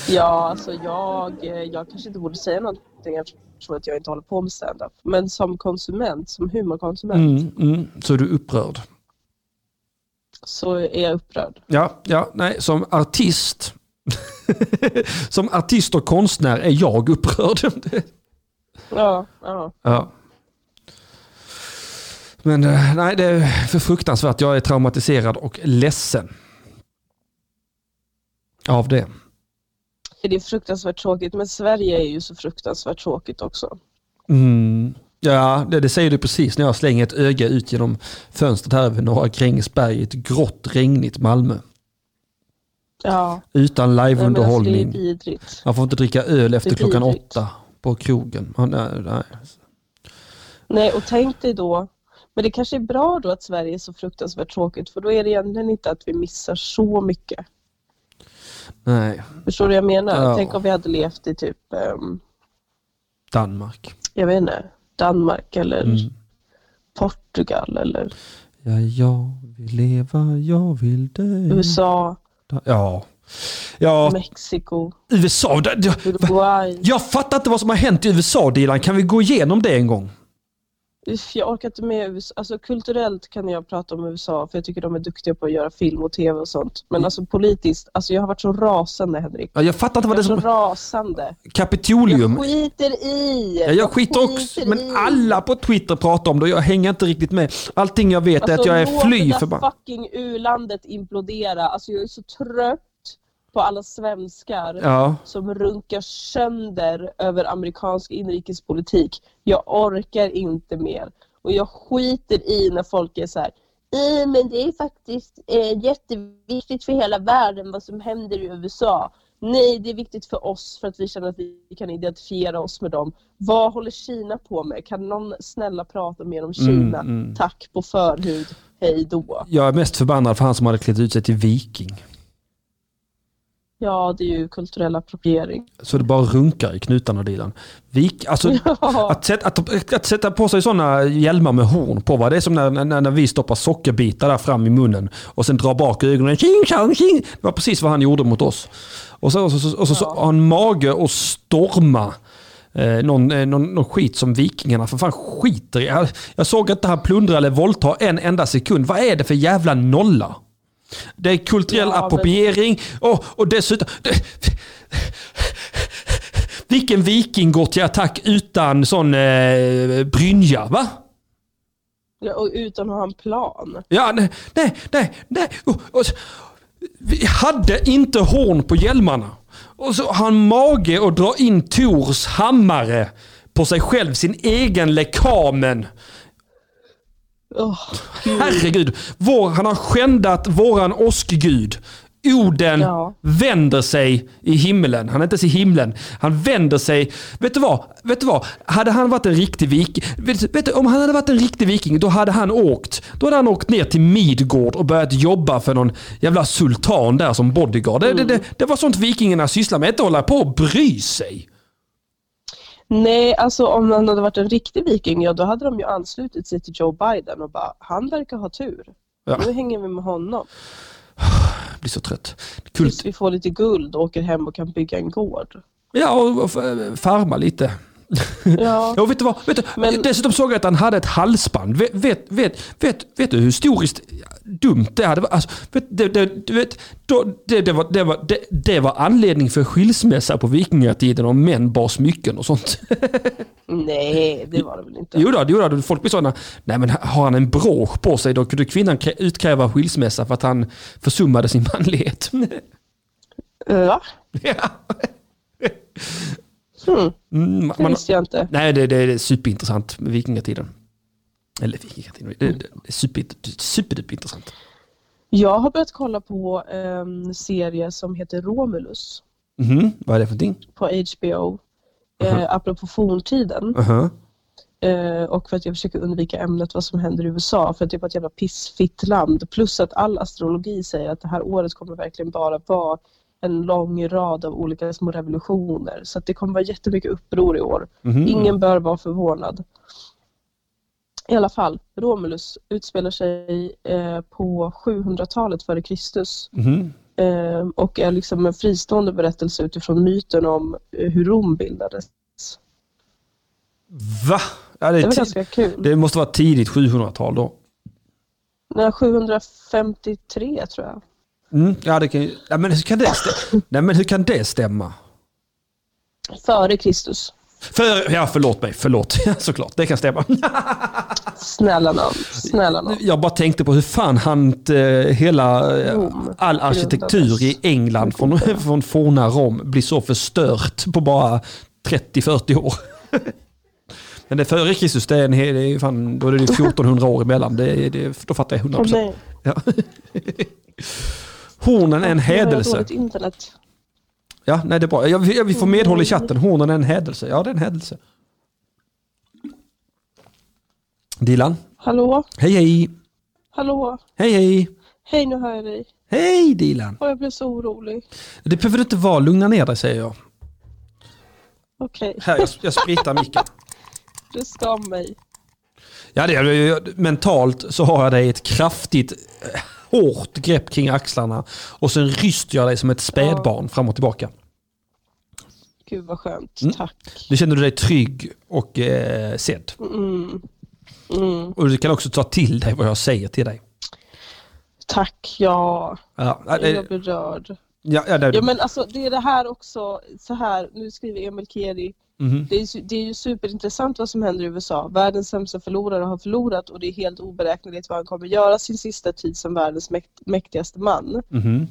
Speaker 3: ja, alltså jag, jag kanske inte borde säga någonting eftersom att jag inte håller på med stand-up. Men som konsument, som humorkonsument,
Speaker 1: Mm, mm, så är du upprörd.
Speaker 3: så är jag upprörd.
Speaker 1: Ja, ja, nej, som artist. [LAUGHS] som artist och konstnär är jag upprörd. [LAUGHS]
Speaker 3: Ja, ja.
Speaker 1: Ja. Men eh, nej, det är för fruktansvärt. Jag är traumatiserad och ledsen. Av det.
Speaker 3: Det är fruktansvärt tråkigt, men Sverige är ju så fruktansvärt tråkigt också.
Speaker 1: Mm. Ja, det, det säger du precis när jag slänger ett öga ut genom fönstret här över Norra Grängesberg i ett grått, regnigt Malmö.
Speaker 3: Ja,
Speaker 1: Utan
Speaker 3: alltså, det är
Speaker 1: liveunderhållning.
Speaker 3: vidrigt.
Speaker 1: Man får inte dricka öl efter
Speaker 3: Det
Speaker 1: klockan åtta på krogen. Man, nej, nej.
Speaker 3: Nej, och tänk dig då, men det kanske är bra då att Sverige är så fruktansvärt tråkigt, för då är det egentligen inte att vi missar så mycket.
Speaker 1: Nej.
Speaker 3: Förstår du vad jag menar?
Speaker 1: Ja.
Speaker 3: Tänk om vi hade levt i typ, ehm,
Speaker 1: Danmark.
Speaker 3: jag vet inte, Danmark eller
Speaker 1: Mm.
Speaker 3: Portugal eller
Speaker 1: Ja, jag vill leva, jag vill dö.
Speaker 3: USA,
Speaker 1: Ja. Ja,
Speaker 3: Mexiko,
Speaker 1: USA.
Speaker 3: Uruguay.
Speaker 1: Jag fattar inte vad som har hänt i USA, Dilan. Kan vi gå igenom det en gång?
Speaker 3: Jag orkar inte med. Alltså kulturellt kan jag prata om USA för jag tycker de är duktiga på att göra film och tv och sånt. Men alltså politiskt, alltså jag har varit så rasande Henrik.
Speaker 1: Ja, Jag fattar inte
Speaker 3: Jag
Speaker 1: vad det är
Speaker 3: så
Speaker 1: som...
Speaker 3: rasande.
Speaker 1: Kapitolium.
Speaker 3: Jag skiter i!
Speaker 1: Ja, jag skiter också,
Speaker 3: i.
Speaker 1: men alla på Twitter pratar om det och jag hänger inte riktigt med. Allting jag vet är att jag är
Speaker 3: låt
Speaker 1: fly
Speaker 3: det där
Speaker 1: förbannad.
Speaker 3: fucking u-landet implodera. Alltså jag är så trött på alla svenskar
Speaker 1: Ja,
Speaker 3: som runkar sönder över amerikansk inrikespolitik. Jag orkar inte mer. Och jag skiter i när folk är så här. "Eh, men det är faktiskt eh, jätteviktigt för hela världen vad som händer i USA. Nej, det är viktigt för oss för att vi känner att vi kan identifiera oss med dem. Vad håller Kina på med? Kan någon snälla prata mer om Kina?
Speaker 1: mm.
Speaker 3: Tack på förhud. Hej då.
Speaker 1: jag är mest förbannad för han som hade klätt ut sig till viking.
Speaker 3: Ja, det är ju kulturell appropriering.
Speaker 1: Så det bara runkar i knutarna Dilan. Vik, alltså, [LAUGHS]
Speaker 3: Ja.
Speaker 1: att, sätta, att, att sätta på sig sådana hjälmar med horn på, va? det är som när, när, när vi stoppar sockerbitar där fram i munnen och sen drar bak ögonen. Tjing, tjang, tjing. Det var precis vad han gjorde mot oss. Och så, och så, och så, så,
Speaker 3: Ja.
Speaker 1: har han mage att storma eh, någon, eh, någon, någon skit som vikingarna för fan skiter i. Jag, jag såg inte han plundra eller våldta en enda sekund. Vad är det för jävla nolla? Det är kulturell
Speaker 3: Ja,
Speaker 1: appropriering och, och dessutom... Det, vilken viking går till attack utan sån eh, brynja? Va?
Speaker 3: Ja, och utan att ha en plan.
Speaker 1: Ja, nej, nej, nej. nej. Och, och, vi hade inte horn på hjälmarna. Och så har han mage att dra in Tors hammare på sig själv, sin egen lekamen.
Speaker 3: Gud.
Speaker 1: Herregud, vår, han har skändat våran åskgud. Oden
Speaker 3: Ja.
Speaker 1: vänder sig i himlen. Han är inte ens i himlen. Han vänder sig. Vet du vad? Vet du vad? Hade han varit en riktig viking. Vet, vet du, om han hade varit en riktig viking, då hade han åkt. Då hade han åkt ner till Midgård och börjat jobba för någon jävla sultan där som bodyguard. Det, det, det, det var sånt vikingarna sysslar med. Inte hålla på och bry sig.
Speaker 3: Nej, alltså om han hade varit en riktig viking, ja då hade de ju anslutit sig till Joe Biden och bara, han verkar ha tur.
Speaker 1: Ja.
Speaker 3: Nu hänger vi med honom.
Speaker 1: Jag blir så trött. Kult.
Speaker 3: Tills vi får lite guld och åker hem och kan bygga en gård.
Speaker 1: Ja, och, farma lite.
Speaker 3: Ja, [LAUGHS]
Speaker 1: Ja, vet du vad? Vet du,
Speaker 3: Men-
Speaker 1: Dessutom såg jag att han hade ett halsband. Vet, vet, vet, vet, vet du hur historiskt dumt det hade varit? Alltså, vet, det, det, du vet, då, det, det, var, det, var, det, det var anledning för skilsmässa på vikingatiden om män bar smycken och sånt. [LAUGHS]
Speaker 3: nej det var det väl inte.
Speaker 1: Jo då, jo då, folk blir sådana, nej men har han en brosch på sig då kunde kvinnan krä- utkräva skilsmässa för att han försummade sin manlighet.
Speaker 3: Va? [LAUGHS]
Speaker 1: ja. Mm,
Speaker 3: det
Speaker 1: man,
Speaker 3: visste jag inte.
Speaker 1: nej, det, det är superintressant med vikingatiden. Eller vikingatiden, det, det är super, superintressant.
Speaker 3: Jag har börjat kolla på en serie som heter Romulus
Speaker 1: Mhm, vad är det för någonting?
Speaker 3: på HBO. Eh, apropå forntiden.
Speaker 1: Uh-huh.
Speaker 3: Eh, och för att jag försöker undvika ämnet vad som händer i USA för att det är ett jävla pissfitt land. Plus att all astrologi säger att det här året kommer verkligen bara vara en lång rad av olika små revolutioner. Så det kommer vara jättemycket uppror i år.
Speaker 1: Mhm.
Speaker 3: Ingen bör vara förvånad. I alla fall, Romulus utspelar sig eh, på 700-talet före Kristus.
Speaker 1: Mhm.
Speaker 3: Eh, och är liksom en fristående berättelse utifrån myten om eh, hur Rom bildades.
Speaker 1: Va? Ja, det,
Speaker 3: Det var ganska kul.
Speaker 1: det måste vara tidigt 700-tal då.
Speaker 3: Nej, 753 tror jag.
Speaker 1: Mm, ja, det kan, ja, men hur kan det stämma? Nej, men hur kan det stämma?
Speaker 3: Före Kristus.
Speaker 1: För, ja, förlåt mig. Förlåt. [LAUGHS] Såklart, det kan stämma.
Speaker 3: Snälla nån. Snälla nån.
Speaker 1: Jag bara tänkte på hur fan han eh, hela eh,
Speaker 3: Rom
Speaker 1: all arkitektur i England från, [LAUGHS] från forna Rom blir så förstört på bara 30-40 år. [LAUGHS] Men det före Kristus, det är, en, hel- det är fan, då är det ju 1400 år emellan. Det, det, då fattar jag 100%.
Speaker 3: Åh nej.
Speaker 1: Ja. Hornen är en hädelse.
Speaker 3: internet.
Speaker 1: Ja, nej det är bra. Ja, vi, ja, vi får medhåll i chatten. Hornen är en hädelse. Ja, det är en hädelse. Dilan.
Speaker 3: Hallå?
Speaker 1: Hej hej.
Speaker 3: Hallå?
Speaker 1: Hej hej.
Speaker 3: Hej, nu hör jag dig.
Speaker 1: Hej Dilan.
Speaker 3: Och jag blev så orolig.
Speaker 1: Det behöver du inte vara. Lugna ner dig säger jag.
Speaker 3: Okej,
Speaker 1: Här, jag, jag spritar micken. [LAUGHS]
Speaker 3: du skam mig.
Speaker 1: Ja, det, är- mentalt så har jag dig ett kraftigt hårt grepp kring axlarna och sen ryster jag dig som ett spädbarn fram och tillbaka.
Speaker 3: Gud vad skönt.
Speaker 1: Mm.
Speaker 3: Tack.
Speaker 1: Nu känner du dig trygg och eh, sedd.
Speaker 3: Mm. Mm.
Speaker 1: Och du kan också ta till dig vad jag säger till dig.
Speaker 3: Tack, ja.
Speaker 1: Ja,
Speaker 3: Jag blir rörd.
Speaker 1: ja, ja, det,
Speaker 3: Ja men alltså det är det här också, så här, nu skriver Emil Keri.
Speaker 1: Mhm.
Speaker 3: Det är, det är ju superintressant vad som händer i USA. Världens sämsta förlorare har förlorat och det är helt oberäkneligt vad han kommer göra sin sista tid som världens mäkt, mäktigaste man.
Speaker 1: Mhm.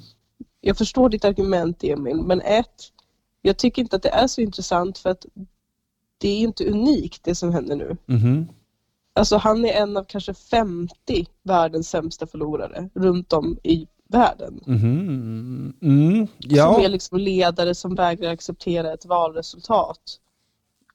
Speaker 3: Jag förstår ditt argument Emil, men ett, jag tycker inte att det är så intressant för att det är inte unikt det som händer nu.
Speaker 1: Mhm.
Speaker 3: Alltså han är en av kanske 50 världens sämsta förlorare runt om i världen.
Speaker 1: Mm.
Speaker 3: Som
Speaker 1: Ja.
Speaker 3: är liksom ledare som vägrar acceptera ett valresultat.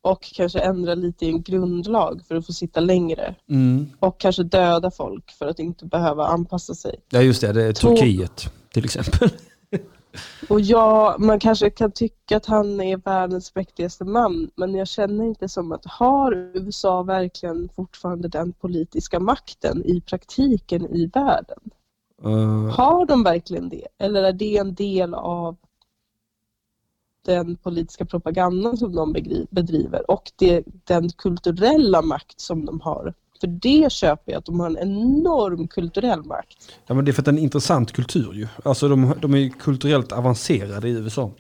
Speaker 3: Och kanske ändra lite i en grundlag för att få sitta längre.
Speaker 1: Mm.
Speaker 3: Och kanske döda folk för att inte behöva anpassa sig.
Speaker 1: ja, just det. Det är
Speaker 3: Två-
Speaker 1: Turkiet till exempel. [LAUGHS]
Speaker 3: Och ja, man kanske kan tycka att han är världens mäktigaste man, men jag känner inte som att har USA verkligen fortfarande den politiska makten i praktiken i världen?
Speaker 1: Uh,
Speaker 3: Har de verkligen det? Eller är det en del av den politiska propagandan som de bedriver och det, den kulturella makt som de har? För det köper jag, att de har en enorm kulturell makt.
Speaker 1: ja, men det är för att det är en intressant kultur ju. Alltså de, de är kulturellt avancerade i USA.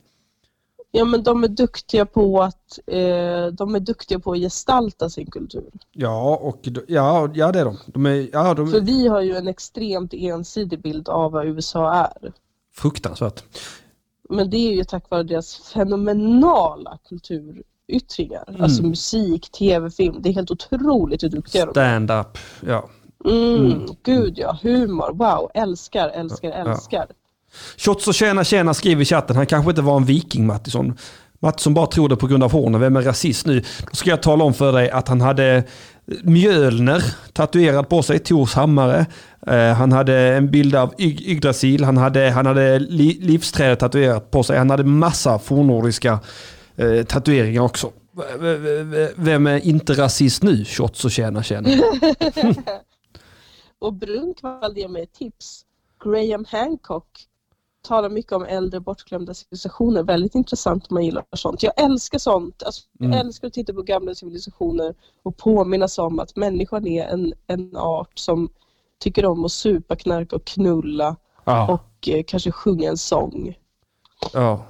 Speaker 3: Ja, men de är duktiga på att, eh, de är duktiga på att gestalta sin kultur.
Speaker 1: Ja, och ja, ja det är de. De är, ja, de
Speaker 3: För vi har ju en extremt ensidig bild av vad USA är.
Speaker 1: fruktansvärt.
Speaker 3: Men det är ju tack vare deras fenomenala kulturyttringar. Alltså musik, tv-film. Det är helt otroligt hur duktiga de är.
Speaker 1: Stand-up, ja.
Speaker 3: Mm, Gud ja, humor. Wow, älskar, älskar, älskar.
Speaker 1: Shots och tjena tjena skriver i chatten, han kanske inte var en viking Mattisson. Mattisson bara tror det på grund av hornen, vem är rasist nu? Då ska jag tala om för dig att han hade Mjölner tatuerad på sig, Tors hammare. Eh, han hade en bild av Ygg- Yggdrasil, han hade, han hade li, livsträdet tatuerat på sig. Han hade massa fornnordiska eh, tatueringar också. Vem är inte rasist nu? Shots och tjena tjena. [LAUGHS]
Speaker 3: Och Brunkvall ger mig ett tips. Graham Hancock talar mycket om äldre bortglömda civilisationer. Väldigt intressant om man gillar sånt. Jag älskar sånt. Alltså, jag
Speaker 1: Mm.
Speaker 3: älskar att titta på gamla civilisationer och påminnas om att människan är en, en art som tycker om att supa, knarka och knulla
Speaker 1: Ja,
Speaker 3: och eh, kanske sjunga en sång.
Speaker 1: ja.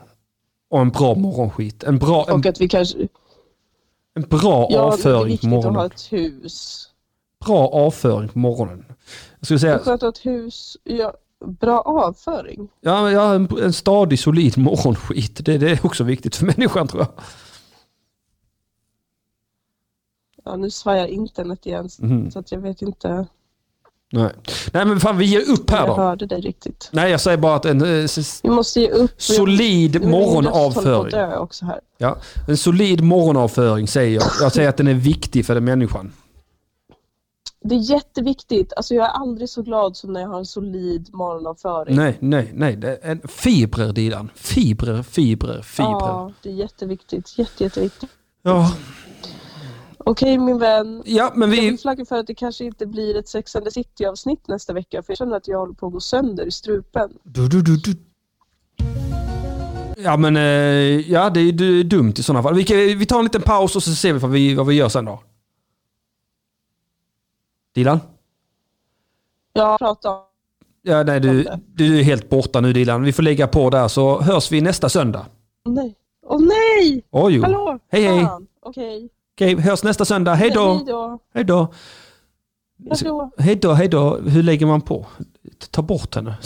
Speaker 1: Och en bra morgonskit. En bra, en,
Speaker 3: Och att vi kanske...
Speaker 1: en bra
Speaker 3: Ja, det är
Speaker 1: avföring på
Speaker 3: viktigt att ha
Speaker 1: morgonen.
Speaker 3: ett hus.
Speaker 1: Bra avföring på morgonen. Jag skulle
Speaker 3: Det är
Speaker 1: säga,
Speaker 3: skönt att hus. Ja, bra avföring.
Speaker 1: ja, ja, en, en stadig, solid morgonskit. Det, det är också viktigt för [LAUGHS] människan tror jag.
Speaker 3: Ja, nu svajar internet igen
Speaker 1: Mhm.
Speaker 3: så att jag vet inte
Speaker 1: Nej. Nej men fan vi ger upp här
Speaker 3: om jag
Speaker 1: då.
Speaker 3: hörde dig riktigt.
Speaker 1: Nej jag säger bara att en eh,
Speaker 3: Vi måste ge upp.
Speaker 1: solid
Speaker 3: att
Speaker 1: morgonavföring.
Speaker 3: dö också här.
Speaker 1: Ja, en solid morgonavföring säger jag. Jag säger att den är viktig för den människan.
Speaker 3: Det är jätteviktigt. Alltså jag är aldrig så glad som när jag har en solid morgonavföring.
Speaker 1: Nej, nej, nej. Det är en fibrer Dilan. Fibrer, fibrer, fibrer.
Speaker 3: Ja, det är jätteviktigt. Jätte, jätteviktigt.
Speaker 1: Ja,
Speaker 3: Okej min vän.
Speaker 1: ja men
Speaker 3: Jag
Speaker 1: vi...
Speaker 3: vill flagga för att det kanske inte blir ett Sex and the City avsnitt nästa vecka för jag känner att jag håller på att gå sönder i strupen.
Speaker 1: Du, du, du, du. Ja men, eh, ja det är du- dumt i sådana fall. Vi, vi tar en liten paus och så ser vi vad vi, vad vi gör sen då. Dilan?
Speaker 3: Jag pratar om
Speaker 1: Ja, nej, du, du är helt borta nu Dilan. Vi får lägga på där så hörs vi nästa söndag.
Speaker 3: Nej. Åh nej!
Speaker 1: Oj, jo.
Speaker 3: Hallå!
Speaker 1: Hej, hej.
Speaker 3: Fan. Okej.
Speaker 1: Okej, hörs nästa söndag. Hej då! Hej då.
Speaker 3: Hej då,
Speaker 1: hej då. Hur lägger man på? Ta bort henne. [LAUGHS]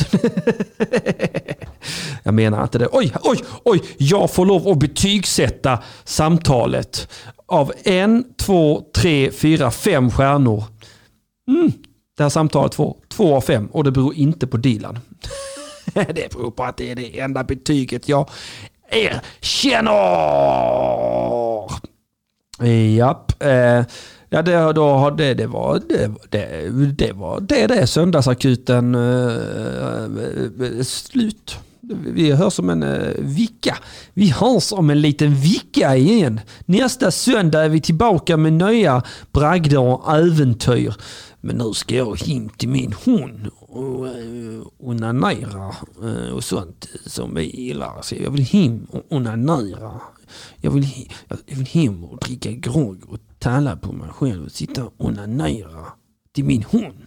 Speaker 1: jag menar inte det. Oj, oj, oj! Jag får lov att betygsätta samtalet. Av en, två, tre, fyra, fem stjärnor. Mm. Det här samtalet får två av fem och det beror inte på Dilan. [LAUGHS] det beror på att det är det enda betyget jag erkänner. Japp. Eh, ja, det, då, har det, det, var, det, det, det var det, det söndagsakuten eh, eh, slut. Vi hörs om en eh, vicka. Vi hörs om en liten vicka igen. Nästa söndag är vi tillbaka med nya bragder och äventyr. Men nu ska jag hem till min hund och uh, onanera eh, och sånt som vi gillar. Så jag vill hem och onanera. Jag vill, jag vill hem och dricka grogg och tala på mig själv och sitta och onanera till min hund.